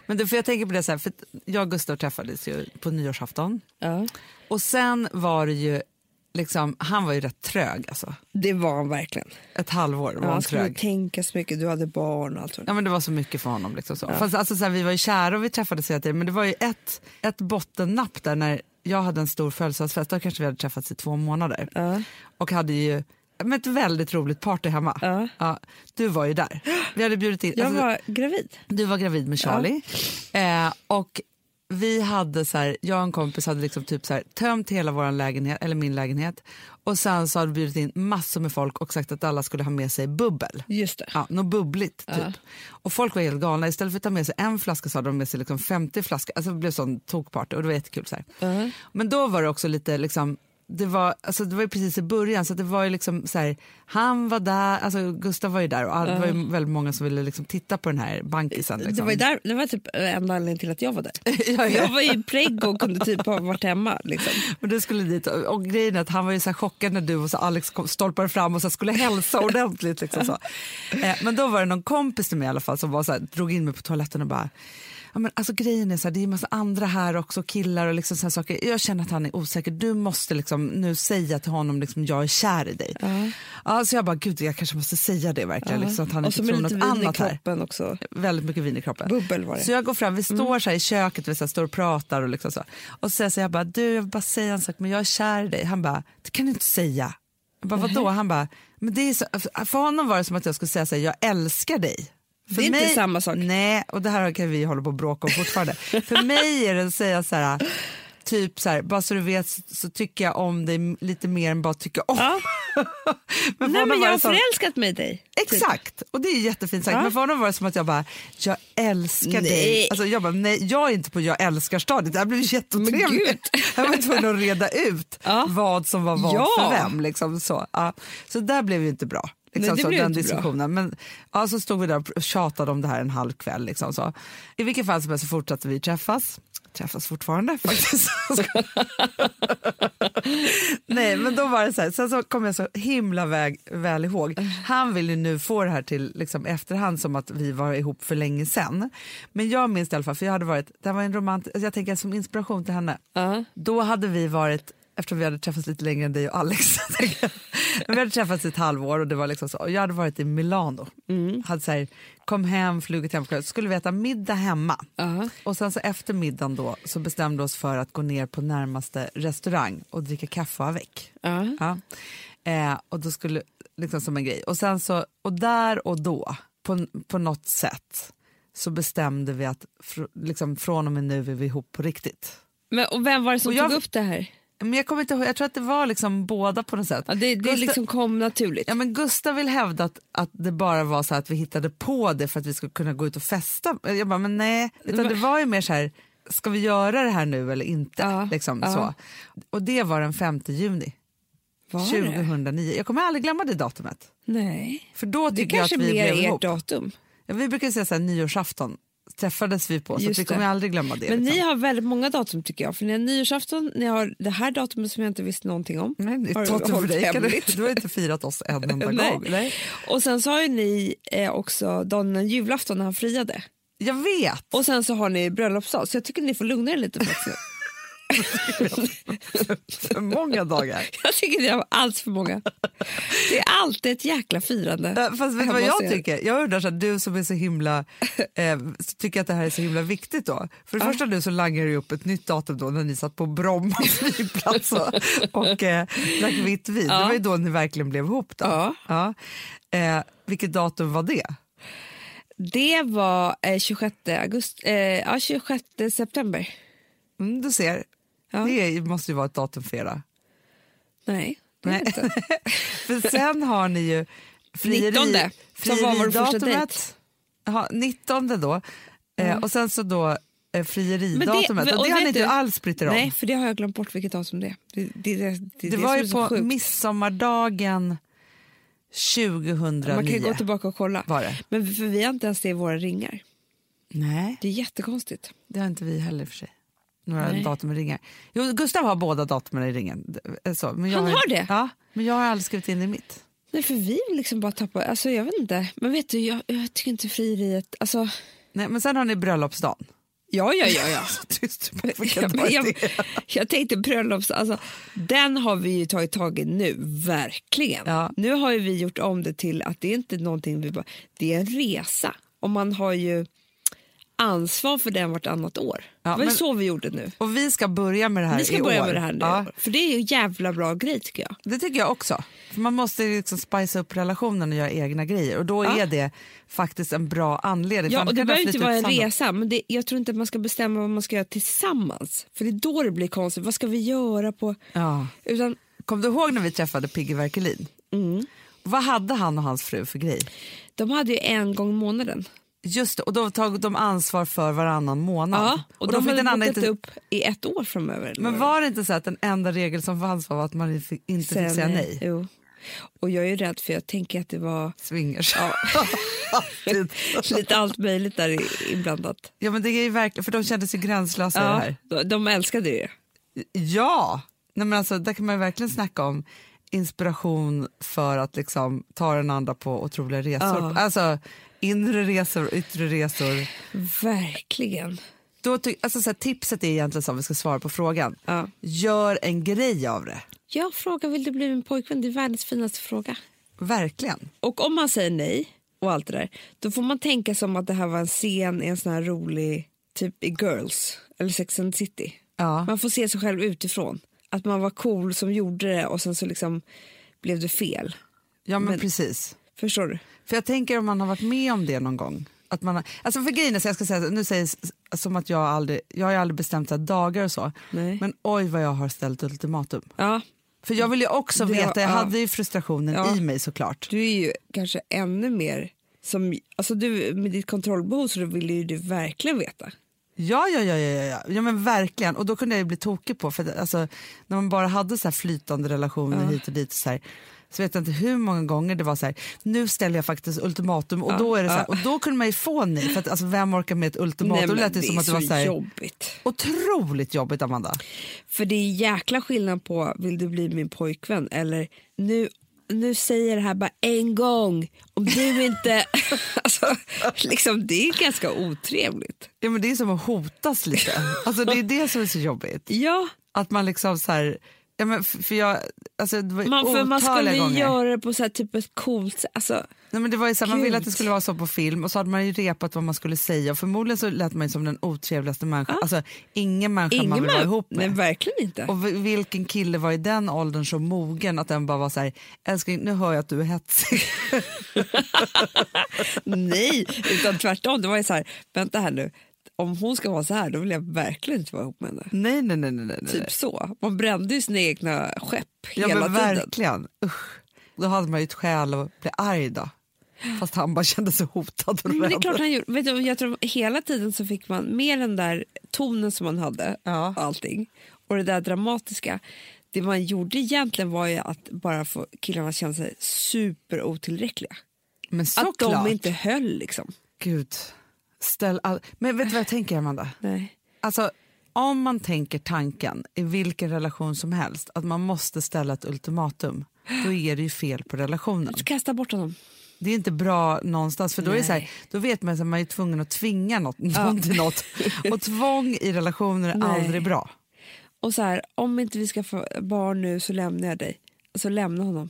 Men det, för jag tänker på det så här, för jag och Gustav träffades ju på nyårsafton. Ja. Och sen var det ju, liksom, han var ju rätt trög alltså. Det var han verkligen. Ett halvår var Ja, han han skulle trög. tänka så mycket, du hade barn och allt. Ja, men det var så mycket för honom. Liksom så. Fast, alltså, så här, vi var ju kära och vi träffades hela tiden men det var ju ett, ett bottennapp där när jag hade en stor födelsedagsfest, då kanske vi hade träffats i två månader. Ja. Och hade ju men ett väldigt roligt party hemma. Ja. du var ju där. Vi hade bjudit in, Jag alltså, var gravid. Du var gravid med Charlie. Eh, och vi hade så här, jag och en kompis hade liksom typ så här, tömt hela vår lägenhet, eller min lägenhet. Och sen så hade vi bjudit in massor med folk och sagt att alla skulle ha med sig bubbel. Just det. Ja, något bubbligt typ. Och folk var helt galna. Istället för att ta med sig en flaska så hade de med sig liksom 50 flaskor. Alltså det blev sån tokparty och det var jättekul. Så här. Men då var det också lite liksom det var, alltså det var ju precis i början så det var ju liksom så här, han var där, alltså Gustav var ju där och all, det var ju väldigt många som ville liksom titta på den här bankisen. Liksom. Det var, ju där, det var typ enda anledningen till att jag var där. ja, ja. Jag var ju pregg och kunde typ ha varit hemma. Liksom. Och du skulle dit och, och grejen är att han var ju så chockad när du och så Alex kom, stolpade fram och så skulle hälsa ordentligt. Liksom så. Eh, men då var det någon kompis till mig i alla fall som var så här, drog in mig på toaletten och bara Ja, men alltså, grejen är så här, det är en massa andra här också, killar och liksom så här saker. Jag känner att han är osäker. Du måste liksom nu säga till honom liksom, jag är kär i dig. Ja, så jag bara, gud jag kanske måste säga det verkligen. Liksom, att han och inte så tror lite något annat här. också. Väldigt mycket vin i kroppen. Bubbel var det. Så jag går fram, vi står så här i köket, vi så här står och pratar och liksom så. Och så säger så jag bara, du jag vill bara säga en sak, men jag är kär i dig. Han bara, det kan du inte säga. Jag bara, vadå? Han bara, men det är så, för honom var det som att jag skulle säga så här, jag älskar dig. För Det är inte samma sak. Nej, och det här kan vi hålla på och bråka om fortfarande. för mig är det att säga så här, typ så här, bara så du vet så, så tycker jag om dig lite mer än bara tycker om. Ja. men Nej, men jag det har förälskat mig i dig. Typ. Exakt, och det är jättefint sagt. Ja. Men för honom var det som att jag bara, jag älskar dig. Nej. Alltså jag bara, nej jag är inte på jag älskar stadiet. Det här blev jätteotrevligt. Jag var tvungen att reda ut Ja. vad som var vad Ja. för vem. Liksom, så. Ja. så där blev ju inte bra. Liksom, Nej, det så, blev den inte bra. diskussionen. Men ja, så stod vi där och tjatade om det här en halv kväll. Liksom, så. I vilket fall som helst så fortsatte vi träffas. Träffas fortfarande faktiskt. Nej men då var det så här, sen så kom jag så himla väg, väl ihåg. Han vill ju nu få det här till liksom, efterhand som att vi var ihop för länge sedan. Men jag minns i alla fall, för jag hade varit, det var en romant, alltså jag tänker som inspiration till henne. Ja. Då hade vi varit, eftersom vi hade träffats lite längre än dig och Alex, jag. vi hade träffats i ett halvår och det var liksom så. Och jag hade varit i Milano. Hade så här, kom hem, flugit hem, skulle vi äta middag hemma. Ja. Och sen så efter middagen då så bestämde vi oss för att gå ner på närmaste restaurang och dricka kaffe avec. Ja. Ja. Eh, och då skulle, liksom som en grej. Och sen så, och där och då, på, på något sätt, så bestämde vi att fr, liksom, från och med nu är vi ihop på riktigt. Men, och vem var det som Och jag- tog upp det här? Men jag kommer inte ihåg, jag tror att det var liksom båda på något sätt. Ja, det det Gustav- liksom kom naturligt. Ja, men Gustav vill hävda att, att det bara var så att vi hittade på det för att vi skulle kunna gå ut och festa. Jag bara, men nej, utan det var ju mer så här, ska vi göra det här nu eller inte? Ja, liksom, ja. så. Och det var den 5 juni Var det? 2009. Jag kommer aldrig glömma det datumet. Nej. För då Det tycker jag att kanske vi blev ert ihop. datum. Ja, vi brukar säga så här, nyårsafton träffades vi på, så Just vi kommer aldrig glömma det. Men ni liksom. har väldigt många datum tycker jag. För ni har nyårsafton, ni har det här datumet som jag inte visste någonting om. Nej, det är dig. Du, du har inte firat oss en enda Nej. gång. Nej. Och sen så har ju ni eh, också dagen innan julafton när han friade. Jag vet! Och sen så har ni bröllopsdag, så jag tycker ni får lugna er lite. För många dagar. jag tycker ni har alls för många. Det är alltid ett jäkla firande. Ja, Fast vet vad jag er. tycker? Jag undrar så här, du som är så himla, eh, tycker att det här är så himla viktigt då. För det första nu så langar du upp ett nytt datum då när ni satt på Bromma flygplats och, och eh, drack vitt vin. Det var ju då ni verkligen blev ihop då. Ja. Ja. Eh, vilket datum var det? Det var eh, 26, augusti, eh, ja, 26 september. Mm, du ser, Ja. det måste ju vara ett datum för era. Nej, det Nej. inte. För sen har ni ju frieri, 19, som var vår första. Jaha, 19 då. Eh, och sen så då eh, frieridatumet. Men det- och det har ni inte alls brytt er om. Nej, för det har jag glömt bort vilket datum det är. Det, det, det, det, Det, var ju på sjukt. midsommardagen 2009. Man kan ju gå tillbaka och kolla. Var det? Men för vi har inte ens det i våra ringar. Nej, Det är jättekonstigt. det har inte vi heller för sig. Några Nej. datum i ringen. Jo, Gustav har båda datumen i ringen. Är Så, men jag Han har det? Ja, men jag har aldrig skrivit in i mitt. Nej, för vi vill liksom bara tappa... Alltså, jag vet inte. Men vet du, jag, jag tycker inte frieriet... Alltså, Nej, men sen har ni bröllopsdagen. Ja, ja, ja. ja. Tyst, jag, det? jag tänkte bröllops, alltså, den har vi ju tagit tag i nu, verkligen. Ja. Nu har ju vi gjort om det till att det är inte någonting vi bara, det är en resa och man har ju ansvar för den vartannat år. Ja, det var men- så vi gjorde nu. Och vi ska börja med det här Vi ska i börja år. med det här nu, Ja, för det är ju jävla bra grej tycker jag. det tycker jag också. För man måste liksom spicea upp relationen och göra egna grejer. Och då Ja. är det faktiskt en bra anledning. Ja, och det behöver inte vara en resa, men det, jag tror inte att man ska bestämma vad man ska göra tillsammans. För det är då det blir konstigt. Vad ska vi göra på... Ja. Utan, Kom du ihåg när vi träffade Pigge Werkelin? mm, Vad hade han och hans fru för grej? de hade ju en gång i månaden. Just det, och då tog de ansvar för varannan månad. Ja, och, då de fick den andra bokat inte... upp i ett år framöver. Men var det inte så att den enda regel som fanns var att man fick- inte fick säga nej? Jo. Och jag är rädd för jag tänker att det var Swingers. Ja. Lite allt möjligt där inblandat. ja men det är ju verkligen, för de kände sig gränslösa Ja, här. de, de älskade det. Ja! Nej, men alltså, där kan man ju verkligen snacka om inspiration för att liksom ta den andra på otroliga resor. Ja. Alltså inre resor, yttre resor. Verkligen. Då ty- alltså, så här, tipset är egentligen så om vi ska svara på frågan. Ja. Gör en grej av det. Jag frågar vill du bli min pojkvän? Det är världens finaste fråga. Verkligen. Och om man säger nej och allt det där, då får man tänka som att det här var en scen i en sån här rolig, typ i Girls eller Sex and the City. Ja. Man får se sig själv utifrån. Att man var cool som gjorde det och sen så liksom blev det fel. Ja men, Men- precis. Förstår du? För jag tänker om man har varit med om det någon gång. Att man har, alltså för grejen är, jag ska säga, nu säger jag s- som att jag aldrig, jag har aldrig bestämt så dagar och så. Nej. Men oj vad jag har ställt ultimatum. Ja, För jag vill ju också Det- veta, jag ja. hade ju frustrationen Ja. i mig såklart. du är ju kanske ännu mer som, alltså du med ditt kontrollbehov så vill ju du verkligen veta. Ja, ja, ja, ja, ja. ja men verkligen. Och då kunde jag ju bli tokig på, för alltså, när man bara hade så här flytande relationer Ja. hit och dit så, här, så vet jag inte hur många gånger det var så här, nu ställer jag faktiskt ultimatum och Ja, då är det så här, ja. och då kunde man ju få nej, för att alltså, vem orkar med ett ultimatum? men det lät det som att det var så här, jobbigt. otroligt jobbigt Amanda. För det är jäkla skillnad på vill du bli min pojkvän eller nu, nu säger det här bara en gång. Om du inte... alltså, liksom, det är ganska otrevligt. Ja, men det är som att hotas lite. Alltså, det är det som är så jobbigt. Ja, Att man liksom så här, ja, men för jag, alltså, det var ju man, för man skulle gånger. göra det på så här, typ ett coolt sätt. Alltså, Nej, men det var ju så här, man ville att det skulle vara så på film och så hade man ju repat vad man skulle säga och förmodligen så lät man som den otrevligaste människan. Ja. Alltså, ingen människa ingen man vill vara ihop med. Nej, verkligen inte. och vi- vilken kille var i den åldern så mogen att den bara var så här, älskling nu hör jag att du är hetsig. Nej, utan tvärtom. Det var ju så här, vänta här nu. Om hon ska vara så här, då vill jag verkligen inte vara ihop med henne. nej, nej, nej, nej, nej. Typ så. Man brände ju sina egna skepp ja, hela men tiden. verkligen. Usch. Då hade man ju ett skäl att bli arg då. Fast han bara kände sig hotad och Men det är klart han gjorde. Vet du, jag tror hela tiden så fick man med den där tonen som man hade Ja. och allting och det där dramatiska. Det man gjorde egentligen var ju att bara få killarna att känna sig super otillräckliga. Men Att såklart. de inte höll liksom. Gud. Ställ all... Men vet du vad jag tänker Amanda? Nej. Alltså, om man tänker tanken i vilken relation som helst att man måste ställa ett ultimatum, då är det ju fel på relationen. Du kasta bort honom. Det är inte bra någonstans för då, är det så här, Nej. då vet man att man är tvungen att tvinga något, någon till något. Och tvång i relationer är Nej. aldrig bra. Och så här, om inte vi ska få barn nu så lämnar jag dig. Alltså lämna honom.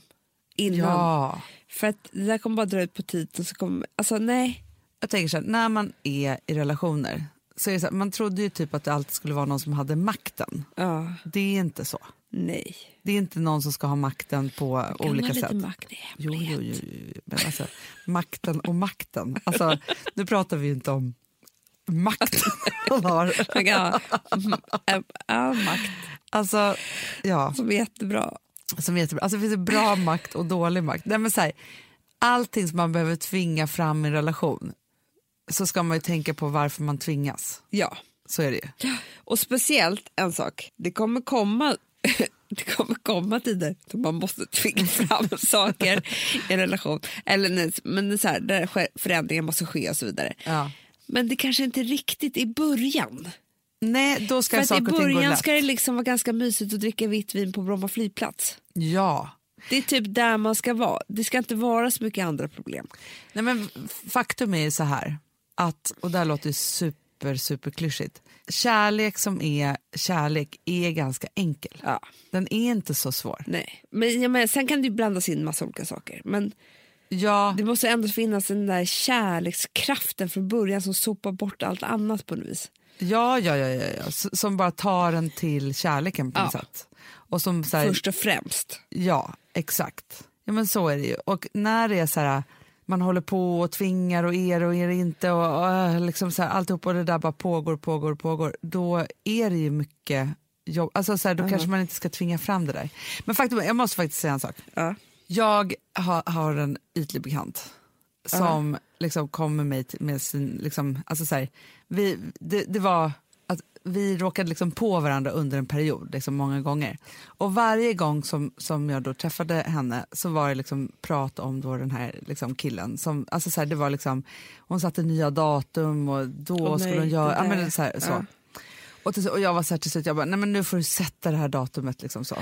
Innan. Ja. För att det där kommer bara dra ut på tiden. Så kommer, alltså nej. Jag tänker så här, när man är i relationer så är det så här, man trodde ju typ att det alltid skulle vara någon som hade makten. Ja, Det är inte så. nej. Det är inte någon som ska ha makten på olika sätt. makt Jo, jo, jo, jo. Men alltså, makten och makten. Alltså, nu pratar vi ju inte om makten man har. Ja, makt Alltså, ja, som är jättebra. som är jättebra. Alltså, det finns bra makt och dålig makt. Nej, men så här, allting som man behöver tvinga fram i en relation så ska man ju tänka på varför man tvingas. Ja. Så är det ju. Och speciellt en sak, det kommer komma det kommer komma tider då man måste tvinga fram saker i en relation. Eller, nej, men så här, där förändringar måste ske och så vidare. Ja. Men det kanske inte riktigt i början. Nej, då ska För i saker gå början ska det liksom vara ganska mysigt att dricka vitt vin på Bromma flygplats. Ja. Det är typ där man ska vara. Det ska inte vara så mycket andra problem. Nej, men faktum är ju så här att, och det här låter ju super, super klyschigt, kärlek som är kärlek är ganska enkel. Ja. Den är inte så svår. Nej. Men, ja, men sen kan det ju blandas in massa olika saker. Men Ja, det måste ändå finnas den där kärlekskraften från början som sopar bort allt annat på något vis. ja, ja, ja, ja, ja. Som bara tar en till kärleken på något Ja. sätt. Och som så här, Först och främst. Ja, exakt. Ja, men så är det ju. Och när det är så här, man håller på och tvingar och är och är inte och, och äh, liksom så här, alltihop och det där bara pågår, pågår, pågår, då är det ju mycket jobb. Alltså så här, då kanske man inte ska tvinga fram det där. Men faktum jag måste faktiskt säga en sak. Ja. Jag har, har en ytlig bekant som liksom kom med mig med sin... Liksom, alltså så här, vi, det, det var vi råkade liksom på varandra under en period, liksom många gånger. Och varje gång som, som jag då träffade henne så var det liksom prat om då den här liksom killen. Som, alltså så här, det var liksom, hon satte nya datum och då Åh, skulle nej, hon göra... Ja, men så här, så. Ja. Och, till, och jag var så här till slut, jag bara, nej men nu får du sätta det här datumet. Liksom så.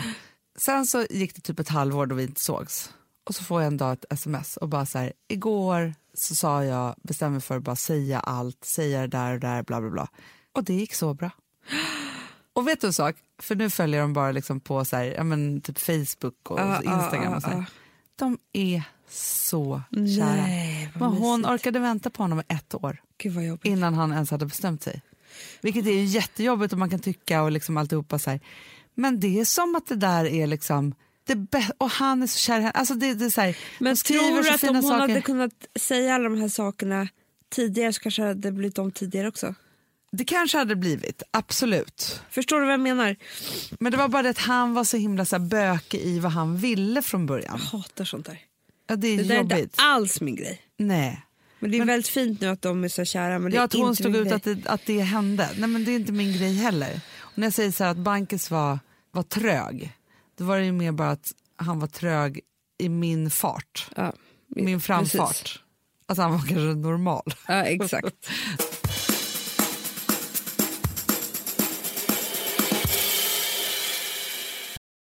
Sen så gick det typ ett halvår då vi inte sågs. Och så får jag en dag ett sms och bara så här, igår så sa jag, bestämde mig för att bara säga allt, säga det där och där, bla bla bla. Och det gick så bra. Och vet du en sak? För nu följer de bara liksom på så här, ja, men typ Facebook och Ja, ja, Instagram. ja, och så här. ja. De är så kära. Nej, Men hon mysigt. orkade vänta på honom i ett år innan han ens hade bestämt sig. Vilket är jättejobbigt och man kan tycka och liksom alltihopa så här. Men det är som att det där är liksom det bä- och han är så kär i henne. Alltså det, det är så här, Men tror du att om hon saker. hade kunnat säga alla de här sakerna tidigare så kanske det hade blivit om tidigare också? Det kanske hade blivit, absolut. Förstår du vad jag menar? Men det var bara det att han var så himla så här bökig i vad han ville från början. Jag hatar sånt där. Ja, det är Det där är jobbigt. inte alls min grej. Nej. Men det är väldigt fint nu att de är så kära. Men det Ja, är att hon stod ut att det, att det hände. Nej, men det är inte min grej heller. Och när jag säger så här att Bankes var, var trög, då var det ju mer bara att han var trög i min fart. Ja, Min framfart. precis. Alltså han var kanske normal. Ja, exakt.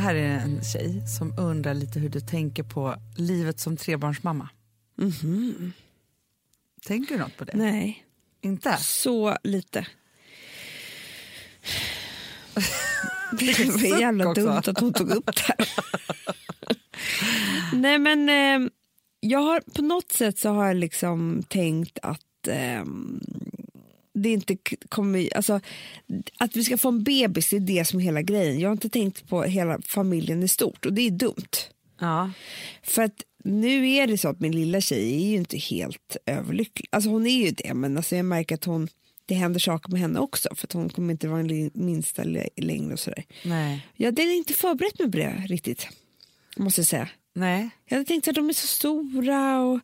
Här är en tjej som undrar lite hur du tänker på livet som trebarnsmamma. Tänker du något på det? Nej, Inte? så lite. Det var jävla också. dumt att hon tog upp det här. Nej men eh, jag har på något sätt så har jag liksom tänkt att eh, det inte kommer, alltså att vi ska få en bebis det är det som är hela grejen. Jag har inte tänkt på hela familjen i stort och det är dumt. Ja. För att nu är det så att min lilla tjej är ju inte helt överlycklig. Alltså hon är ju det, men alltså jag märker att hon, det händer saker med henne också för att hon kommer inte vara en li- minsta längre och sådär. Nej. Jag hade inte förberett mig på det riktigt, måste jag säga. Nej. Jag hade tänkt att de är så stora och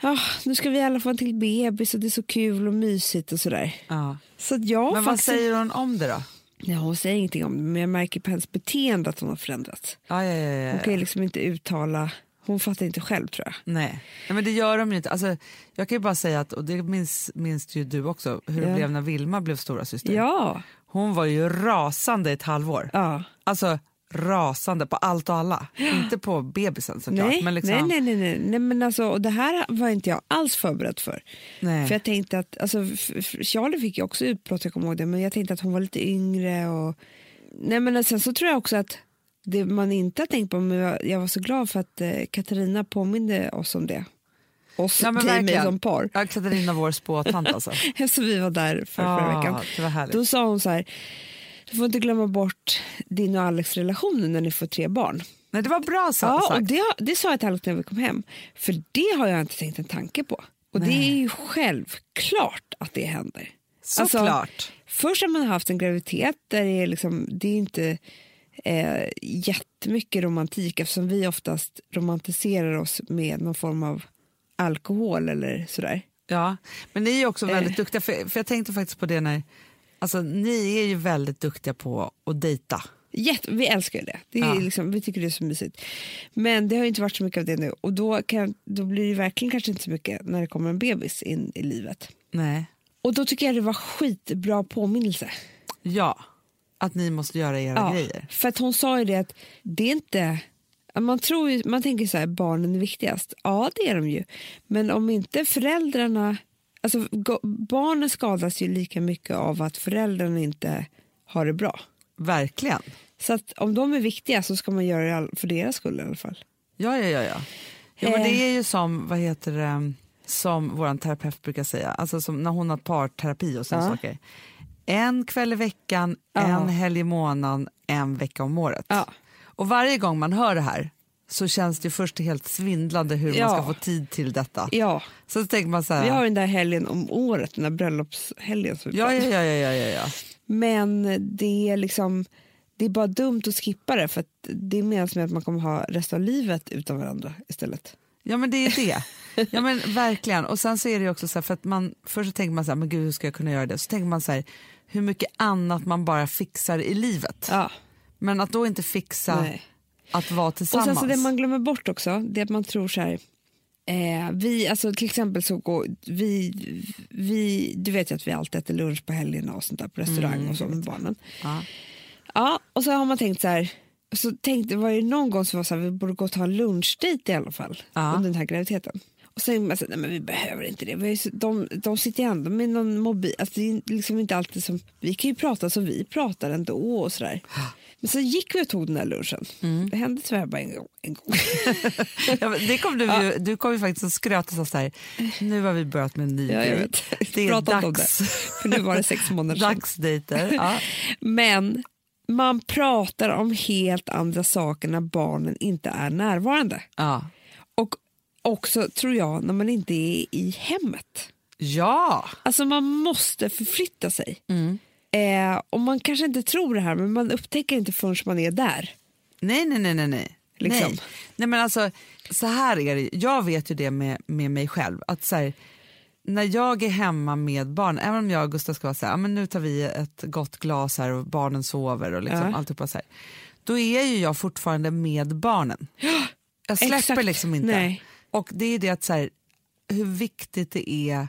ja, nu ska vi alla få en till bebis och det är så kul och mysigt och sådär. Ja. Så jag Men vad faktiskt, säger hon om det då? ja, hon säger ingenting om det, men jag märker på hennes beteende att hon har förändrats. Ja, ja, ja, ja. Hon kan ju liksom inte uttala, hon fattar inte själv tror jag. Nej. Nej, men det gör de ju inte. Alltså, jag kan ju bara säga att, och det minns, minns ju du också, hur det Ja. blev när Vilma blev stora syster. Ja, Hon var ju rasande i ett halvår. ja. Alltså rasande på allt och alla. Inte på bebisen såklart. Nej, men liksom, nej, nej, nej, nej, men alltså, och det här var inte jag alls förberedd för. nej. För jag tänkte att, alltså, Charlie fick ju också utbrott, jag kommer ihåg det, men jag tänkte att hon var lite yngre och... Nej men sen så tror jag också att det man inte har tänkt på, men jag, jag var så glad för att eh, Katarina påminde oss om det. Oss, Ja, men dig mig som par. Ja, Katarina, vår spåtant alltså. Eftersom vi var där för, förra veckan. det var härligt. Då sa hon så här, du får inte glömma bort din och Alex relation när ni får tre barn. Nej, det var bra så, Ja, och sagt. det, det sa jag till Alex när vi kom hem. För det har jag inte tänkt en tanke på. Och det är ju självklart att det händer. Alltså, Såklart. först har man haft en graviditet där det är, liksom, det är inte eh, jättemycket romantik eftersom vi oftast romantiserar oss med någon form av alkohol eller sådär. Ja, men ni är också väldigt Eh. duktiga, för, för jag tänkte faktiskt på det när, alltså ni är ju väldigt duktiga på att dejta. Jätte, vi älskar det. det är Ja. liksom, vi tycker det är så mysigt. Men det har inte varit så mycket av det nu och då, kan, då blir det verkligen kanske inte så mycket när det kommer en bebis in i livet. Nej. Och då tycker jag det var skitbra påminnelse. Ja, att ni måste göra era Ja, grejer. för att hon sa ju det att det är inte... Man, tror ju, man tänker så här, barnen är viktigast. Ja, det är de ju. Men om inte föräldrarna... Alltså, barnen skadas ju lika mycket av att föräldrarna inte har det bra. Verkligen. Så att om de är viktiga så ska man göra det för deras skull i alla fall. Ja, ja, ja. ja. ja men Eh. det är ju som, vad heter det, som vår terapeut brukar säga, alltså som när hon har parterapi och sådana Ja. saker. En kväll i veckan, Ja. en helg i månaden, en vecka om året. Ja. Och varje gång man hör det här så känns det först helt svindlande hur Ja. man ska få tid till detta. Ja, Så tänker man så här, vi har ju den där helgen om året, den där bröllopshelgen. Som ja, ja, ja, ja, ja, ja. Men det är liksom det är bara dumt att skippa det för att det menas med att man kommer ha resten av livet utan varandra istället. Ja men det är det. Ja men verkligen. Och sen så är det ju också så här, för att man, först så tänker man så här, men gud hur ska jag kunna göra det? Så tänker man så här, hur mycket annat man bara fixar i livet. Ja, Men att då inte fixa nej. Att vara Och tillsammans. sen så det man glömmer bort också, det är att man tror så här Eh, vi, alltså till exempel så går vi, vi, du vet ju att vi alltid äter lunch på helgerna och sånt där på restaurang och så med barnen. ja. Ja, och så har man tänkt så här, så tänkte, var det någon gång som var så här, vi borde gå och ta en lunchdejt i alla fall Ja. under den här graviditeten. Och sen man så, nej men vi behöver inte det. Vi så, de, de sitter ju ändå med någon mobil. Alltså, det är liksom inte alltid som, vi kan ju prata som vi pratar ändå och sådär. Men så gick vi och tog den där lunchen. Mm. Det hände tyvärr bara en gång. En gång. Ja, det kom du, ju, du kom ju faktiskt och skröt och sa så här, nu har vi börjat med en ny Ja, jag vet. Det är Pratat om dags. För nu var det sex månader sedan. Dagsdejter. Ja. Men man pratar om helt andra saker när barnen inte är närvarande. Ja. Och också, tror jag, när man inte är i hemmet. ja. Alltså man måste förflytta sig. Mm. Eh, och man kanske inte tror det här, men man upptäcker inte förrän man är där. Nej, nej, nej, nej. nej. Liksom. Nej. nej men alltså, så här är det. Jag vet ju det med, med mig själv. Att så här, när jag är hemma med barn, även om jag och Gustav ska vara så här, "Ja, men nu tar vi ett gott glas här och barnen sover och liksom Ja. alltihopa så här. Då är ju jag fortfarande med barnen. Jag släpper Exakt. liksom inte. Nej. Och det är det att så här, hur viktigt det är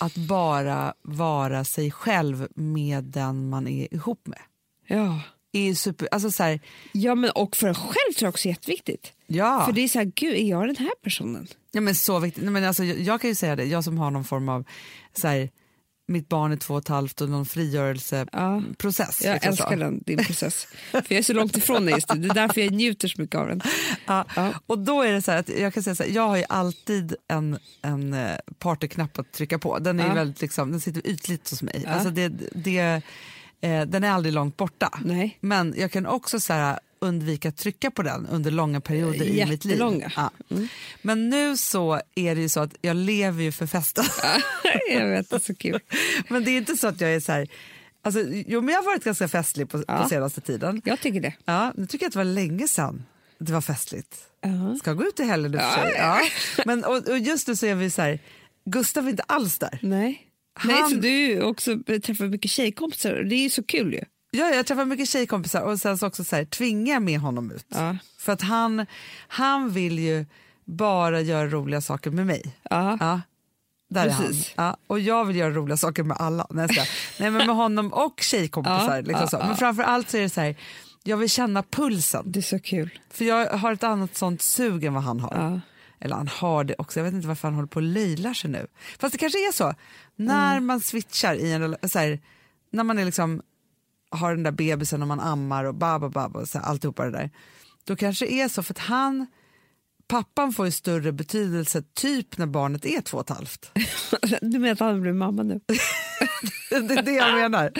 att bara vara sig själv med den man är ihop med. Ja. Är super, alltså så här, ja, men och för en själv tror jag också är jätteviktigt. ja. För det är så här, gud, är jag den här personen? Ja, men så viktigt. Nej, men alltså, jag, jag kan ju säga det, jag som har någon form av så här, mitt barn är två och ett halvt och någon frigörelseprocess. Jag liksom så. älskar den, din process. för jag är så långt ifrån dig just nu. Det är därför jag njuter så mycket av den. Ja. Ja. Och då är det så här att jag kan säga så här, jag har ju alltid en, en eh, partyknapp att trycka på. Den är ju Ja. väldigt liksom, den sitter ytligt hos mig. Ja. Alltså det, det, eh, den är aldrig långt borta. Nej. Men jag kan också så här, undvika att trycka på den under långa perioder i mitt liv. Ja. Men nu så är det ju så att jag lever ju för festen. jag vet, det är så kul. Men det är inte så att jag är så här... Alltså, jo, men jag har varit ganska festlig på, Ja. på senaste tiden. Jag tycker det. Ja, nu tycker jag att det var länge sedan det var festligt. Ja. Ska gå ut i helgen och för sig. Ja. Men, och, och just nu så är vi så här, Gustav är inte alls där. Nej. Han- Nej, så du också träffar mycket tjejkompisar det är ju så kul ju. Ja, jag träffar mycket tjejkompisar och sen så också så här, tvingar jag med honom ut. Ja. För att han, han vill ju bara göra roliga saker med mig. Ja. Ja. Där är han. Precis. Ja, och jag vill göra roliga saker med alla. Nej. Nej men med honom och tjejkompisar. Ja, liksom ja. Men framför allt så är det så här, jag vill känna pulsen. Det är så kul. För jag har ett annat sånt sug än vad han har. Eller han har det också, jag vet inte varför han håller på och löjlar sig nu. Fast det kanske är så, när Mm. man switchar i en så här, när man är liksom, har den där bebisen och man ammar och baba baba och så här, alltihopa det där. Då kanske det är så för att han, pappan får ju större betydelse typ när barnet är två och ett halvt. Du menar att han blir mamma nu? Det är det jag menar.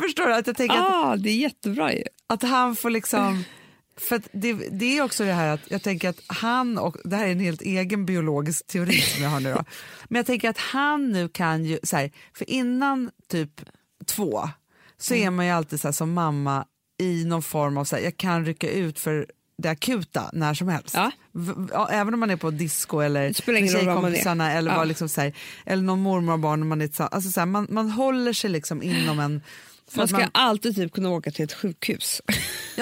Förstår du? Att jag tänker att ah, det är jättebra ju. Att han får liksom... För att det, det är också det här att jag tänker att han, och det här är en helt egen biologisk teori som jag har nu då, men jag tänker att han nu kan ju, så här, för innan typ två så är man ju alltid så här, som mamma i någon form av, så här, jag kan rycka ut för det akuta när som helst. Ja. Ja, även om man är på disco eller med man tjejkompisarna eller, Ja. liksom så här, eller någon mormor och barn. Man, är, tillsammans. alltså så man, man håller sig liksom inom en... Man ska alltid typ kunna åka till ett sjukhus.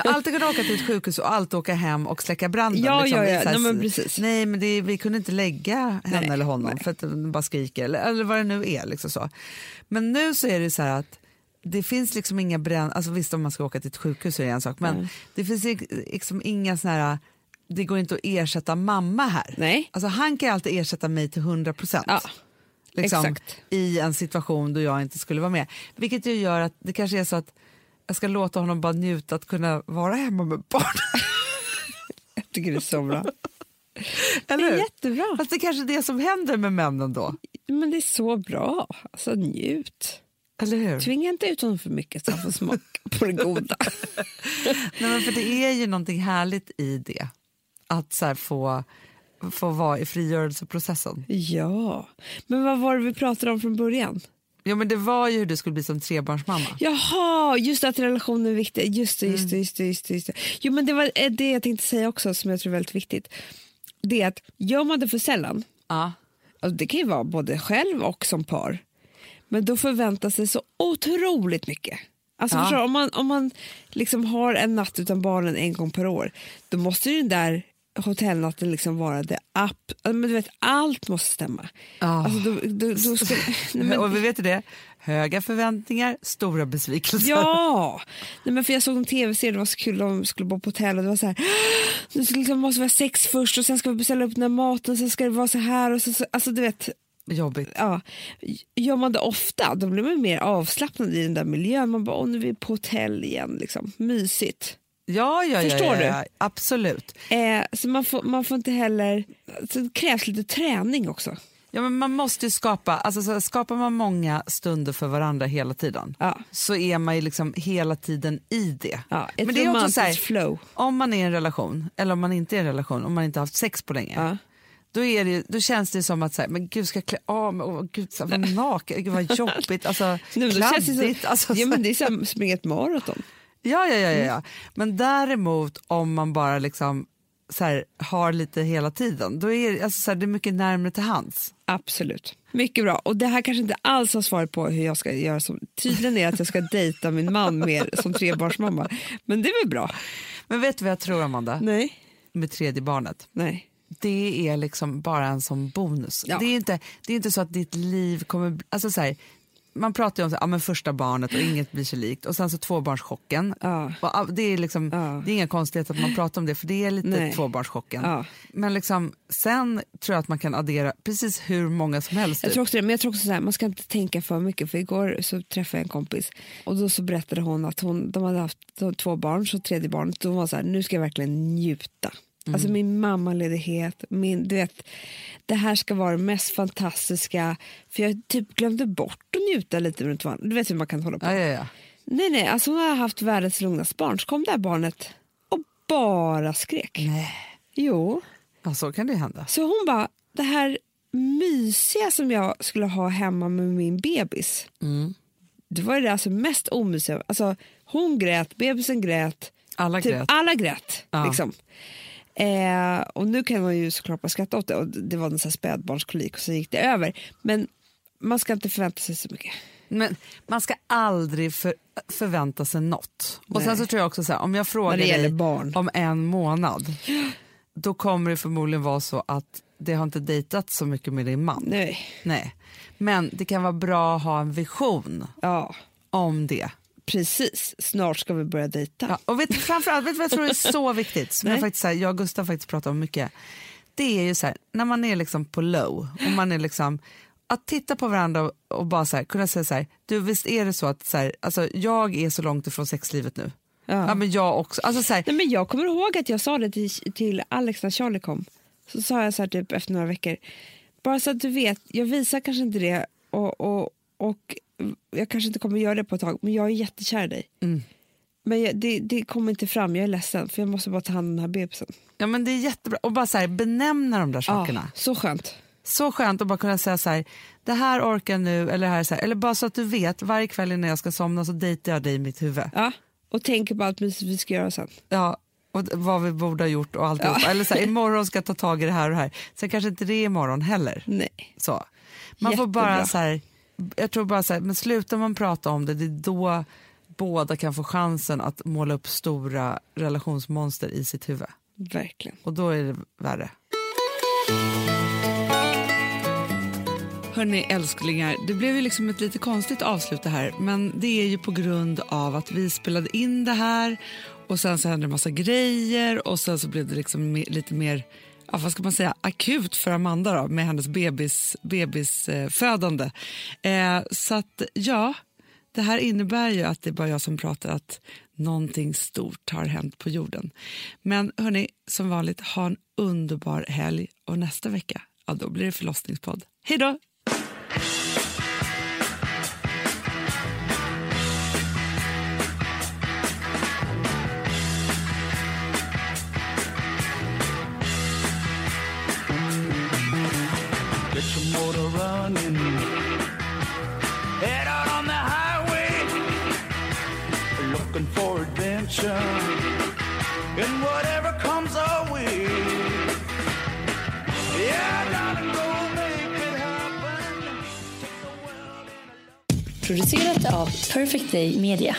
Har alltid kunnat åka till ett sjukhus och alltid åka hem och släcka branden. Ja, liksom. ja, ja. så här- Nej, men precis. Nej, men det, vi kunde inte lägga henne Nej, eller honom nej. för att de bara skriker eller, eller vad det nu är. Liksom så. Men nu så är det så här att det finns liksom inga bränn... Alltså visst om man ska åka till ett sjukhus är det en sak, men det finns liksom inga såna här... Det går inte att ersätta mamma här. Nej. Alltså han kan alltid ersätta mig till 100 procent. Ja, liksom, exakt. i en situation då jag inte skulle vara med. Vilket ju gör att det kanske är så att jag ska låta honom bara njuta att kunna vara hemma med barn. jag tycker det är så bra. Eller Det är jättebra. Fast det är kanske är det som händer med männen då. Men det är så bra. Alltså njut. Eller hur? Tvinga inte ut honom för mycket så han får smaka på det goda. Nej, men för det är ju någonting härligt i det. Att så få, få vara i frigörelseprocessen. Ja, men vad var det vi pratade om från början? Ja, men det var ju hur du skulle bli som trebarnsmamma. Jaha, just att relationen är viktig. Just det, just det, just det, just det, just det. Jo, men det var eh, det jag tänkte säga också som jag tror är väldigt viktigt. Det är att gör man det för sällan, Ja. alltså det kan ju vara både själv och som par, men då förväntar sig så otroligt mycket. Alltså Ja. förstår, om man, om man liksom har en natt utan barnen en gång per år, då måste ju den där hotellnatten liksom vara det app, men du vet, allt måste stämma. Alltså då, då, då ska, nej, men, Och vi vet ju det, höga förväntningar, stora besvikelser. Ja! Nej, men för jag såg en tv-serie, det var så kul, de skulle bo på hotell och det var så här, det ska liksom måste vara sex först och sen ska vi beställa upp den här maten, sen ska det vara så här och så, så, alltså du vet, Jobbigt. ja. Gör man det ofta då blir man mer avslappnad i den där miljön, man bara, åh nu är vi på hotell igen, liksom. mysigt. Ja, ja, ja, Förstår ja, du? ja, absolut. Eh, så man får, man får inte heller, så det krävs lite träning också. Ja, men man måste ju skapa, alltså, så här, skapar man många stunder för varandra hela tiden Ja. så är man ju liksom hela tiden i det. Ja, ett men det är också så här, flow. om man är i en relation eller om man inte är i en relation, om man inte har haft sex på länge. Ja. Då, är det, då känns det som att så här, men gud ska jag klä av mig, oh, gud så här, vad naken, gud vad jobbigt, alltså, då känns det kladdigt. som, alltså, ja, men det är som att springa ett maraton. Ja, ja, ja, ja, Mm. ja. Men däremot om man bara liksom så här, har lite hela tiden, då är alltså, så här, det är mycket närmare till hands. Absolut. Mycket bra. Och det här kanske inte alls har svaret på hur jag ska göra. Som, tydligen är att jag ska dejta min man mer som trebarnsmamma. Men det är väl bra? Men vet du vad jag tror Amanda, Nej. med tredje barnet? Nej. Det är liksom bara en sån bonus. Ja. Det, är inte, det är inte så att ditt liv kommer... Alltså så här, man pratar om så ja, men första barnet och inget blir sig likt och sen så tvåbarnschocken. Ja. Och, det, är liksom, Ja. det är inga konstigheter att man pratar om det för det är lite Nej. tvåbarnschocken. Ja. Men liksom, sen tror jag att man kan addera precis hur många som helst. Jag tror också det, men jag tror också så här, man ska inte tänka för mycket. För igår så träffade jag en kompis och då så berättade hon att hon, de hade haft två barn, så tredje barnet, var hon så här, nu ska jag verkligen njuta. Alltså min mammaledighet, min, du vet, det här ska vara det mest fantastiska. För jag typ glömde bort att njuta lite runt. Du vet hur man kan hålla på. Ja, ja, ja. Nej, nej, alltså hon har haft världens lugnaste barn. Så kom det här barnet och bara skrek. Nej. Jo. Ja, så kan det hända. Så hon bara, det här mysiga som jag skulle ha hemma med min bebis. Mm. Det var det alltså mest omysiga. Alltså, hon grät, bebisen grät. Alla Typ grät. alla grät. Ja. Liksom. Eh, och nu kan man ju såklart bara skratta åt det. Och det var en sån spädbarnskolik och så gick det över. Men man ska inte förvänta sig så mycket. Men man ska aldrig för, förvänta sig något. Och Nej. sen så tror jag också så här, om jag frågar dig barn. om en månad, då kommer det förmodligen vara så att det har inte dejtat så mycket med din man. Nej. Nej. Men det kan vara bra att ha en vision Ja, om det. Precis. Snart ska vi börja dejta. Ja, och vet, framförallt, vet du vad jag tror är så viktigt, som jag, faktiskt, så här, jag och Gustav faktiskt pratar om mycket. Det är ju så här, när man är liksom på low, och man är liksom, att titta på varandra och, och bara så här, kunna säga så här, du visst är det så att så här, alltså, jag är så långt ifrån sexlivet nu. Ja. Ja, men jag också. Alltså, så här, Nej, men jag kommer ihåg att jag sa det till, till Alex när Charlie kom. Så sa jag så här typ efter några veckor. Bara så att du vet, jag visar kanske inte det och, och, och jag kanske inte kommer göra det på ett tag men jag är jättekär i dig. Mm. Men jag, det, det kommer inte fram, jag är ledsen för jag måste bara ta hand om den här bebisen. ja, men det är jättebra, och bara så här, benämna de där sakerna. Ja, så skönt. Så skönt att bara kunna säga så här, det här orkar nu, eller, här, är så här, eller bara så att du vet, varje kväll innan jag ska somna så dejtar jag dig i mitt huvud. Ja, och tänker på allt mysigt vi ska göra sen. Ja, och vad vi borde ha gjort och alltihop. Ja. Eller så här, imorgon ska jag ta tag i det här och det här. Sen kanske inte det är imorgon heller. Nej. Så. Man får bara Jättebra. så här, jag tror bara så här, men slutar man prata om det, det är då båda kan få chansen att måla upp stora relationsmonster i sitt huvud. Verkligen. Och då är det värre. Hörni älsklingar, det blev ju liksom ett lite konstigt avslut det här. Men det är ju på grund av att vi spelade in det här och sen så hände en massa grejer och sen så blev det liksom lite mer ja, vad ska man säga, akut för Amanda då, med hennes bebis, bebisfödande. Eh, så att ja, det här innebär ju att det är bara jag som pratar att någonting stort har hänt på jorden. Men hörni, som vanligt, ha en underbar helg och nästa vecka, ja då blir det förlossningspodd. Hej då! Your motor running. Head out on the highway. Looking for adventure. And whatever comes our way. Yeah, go make it happen. Perfect Day Media.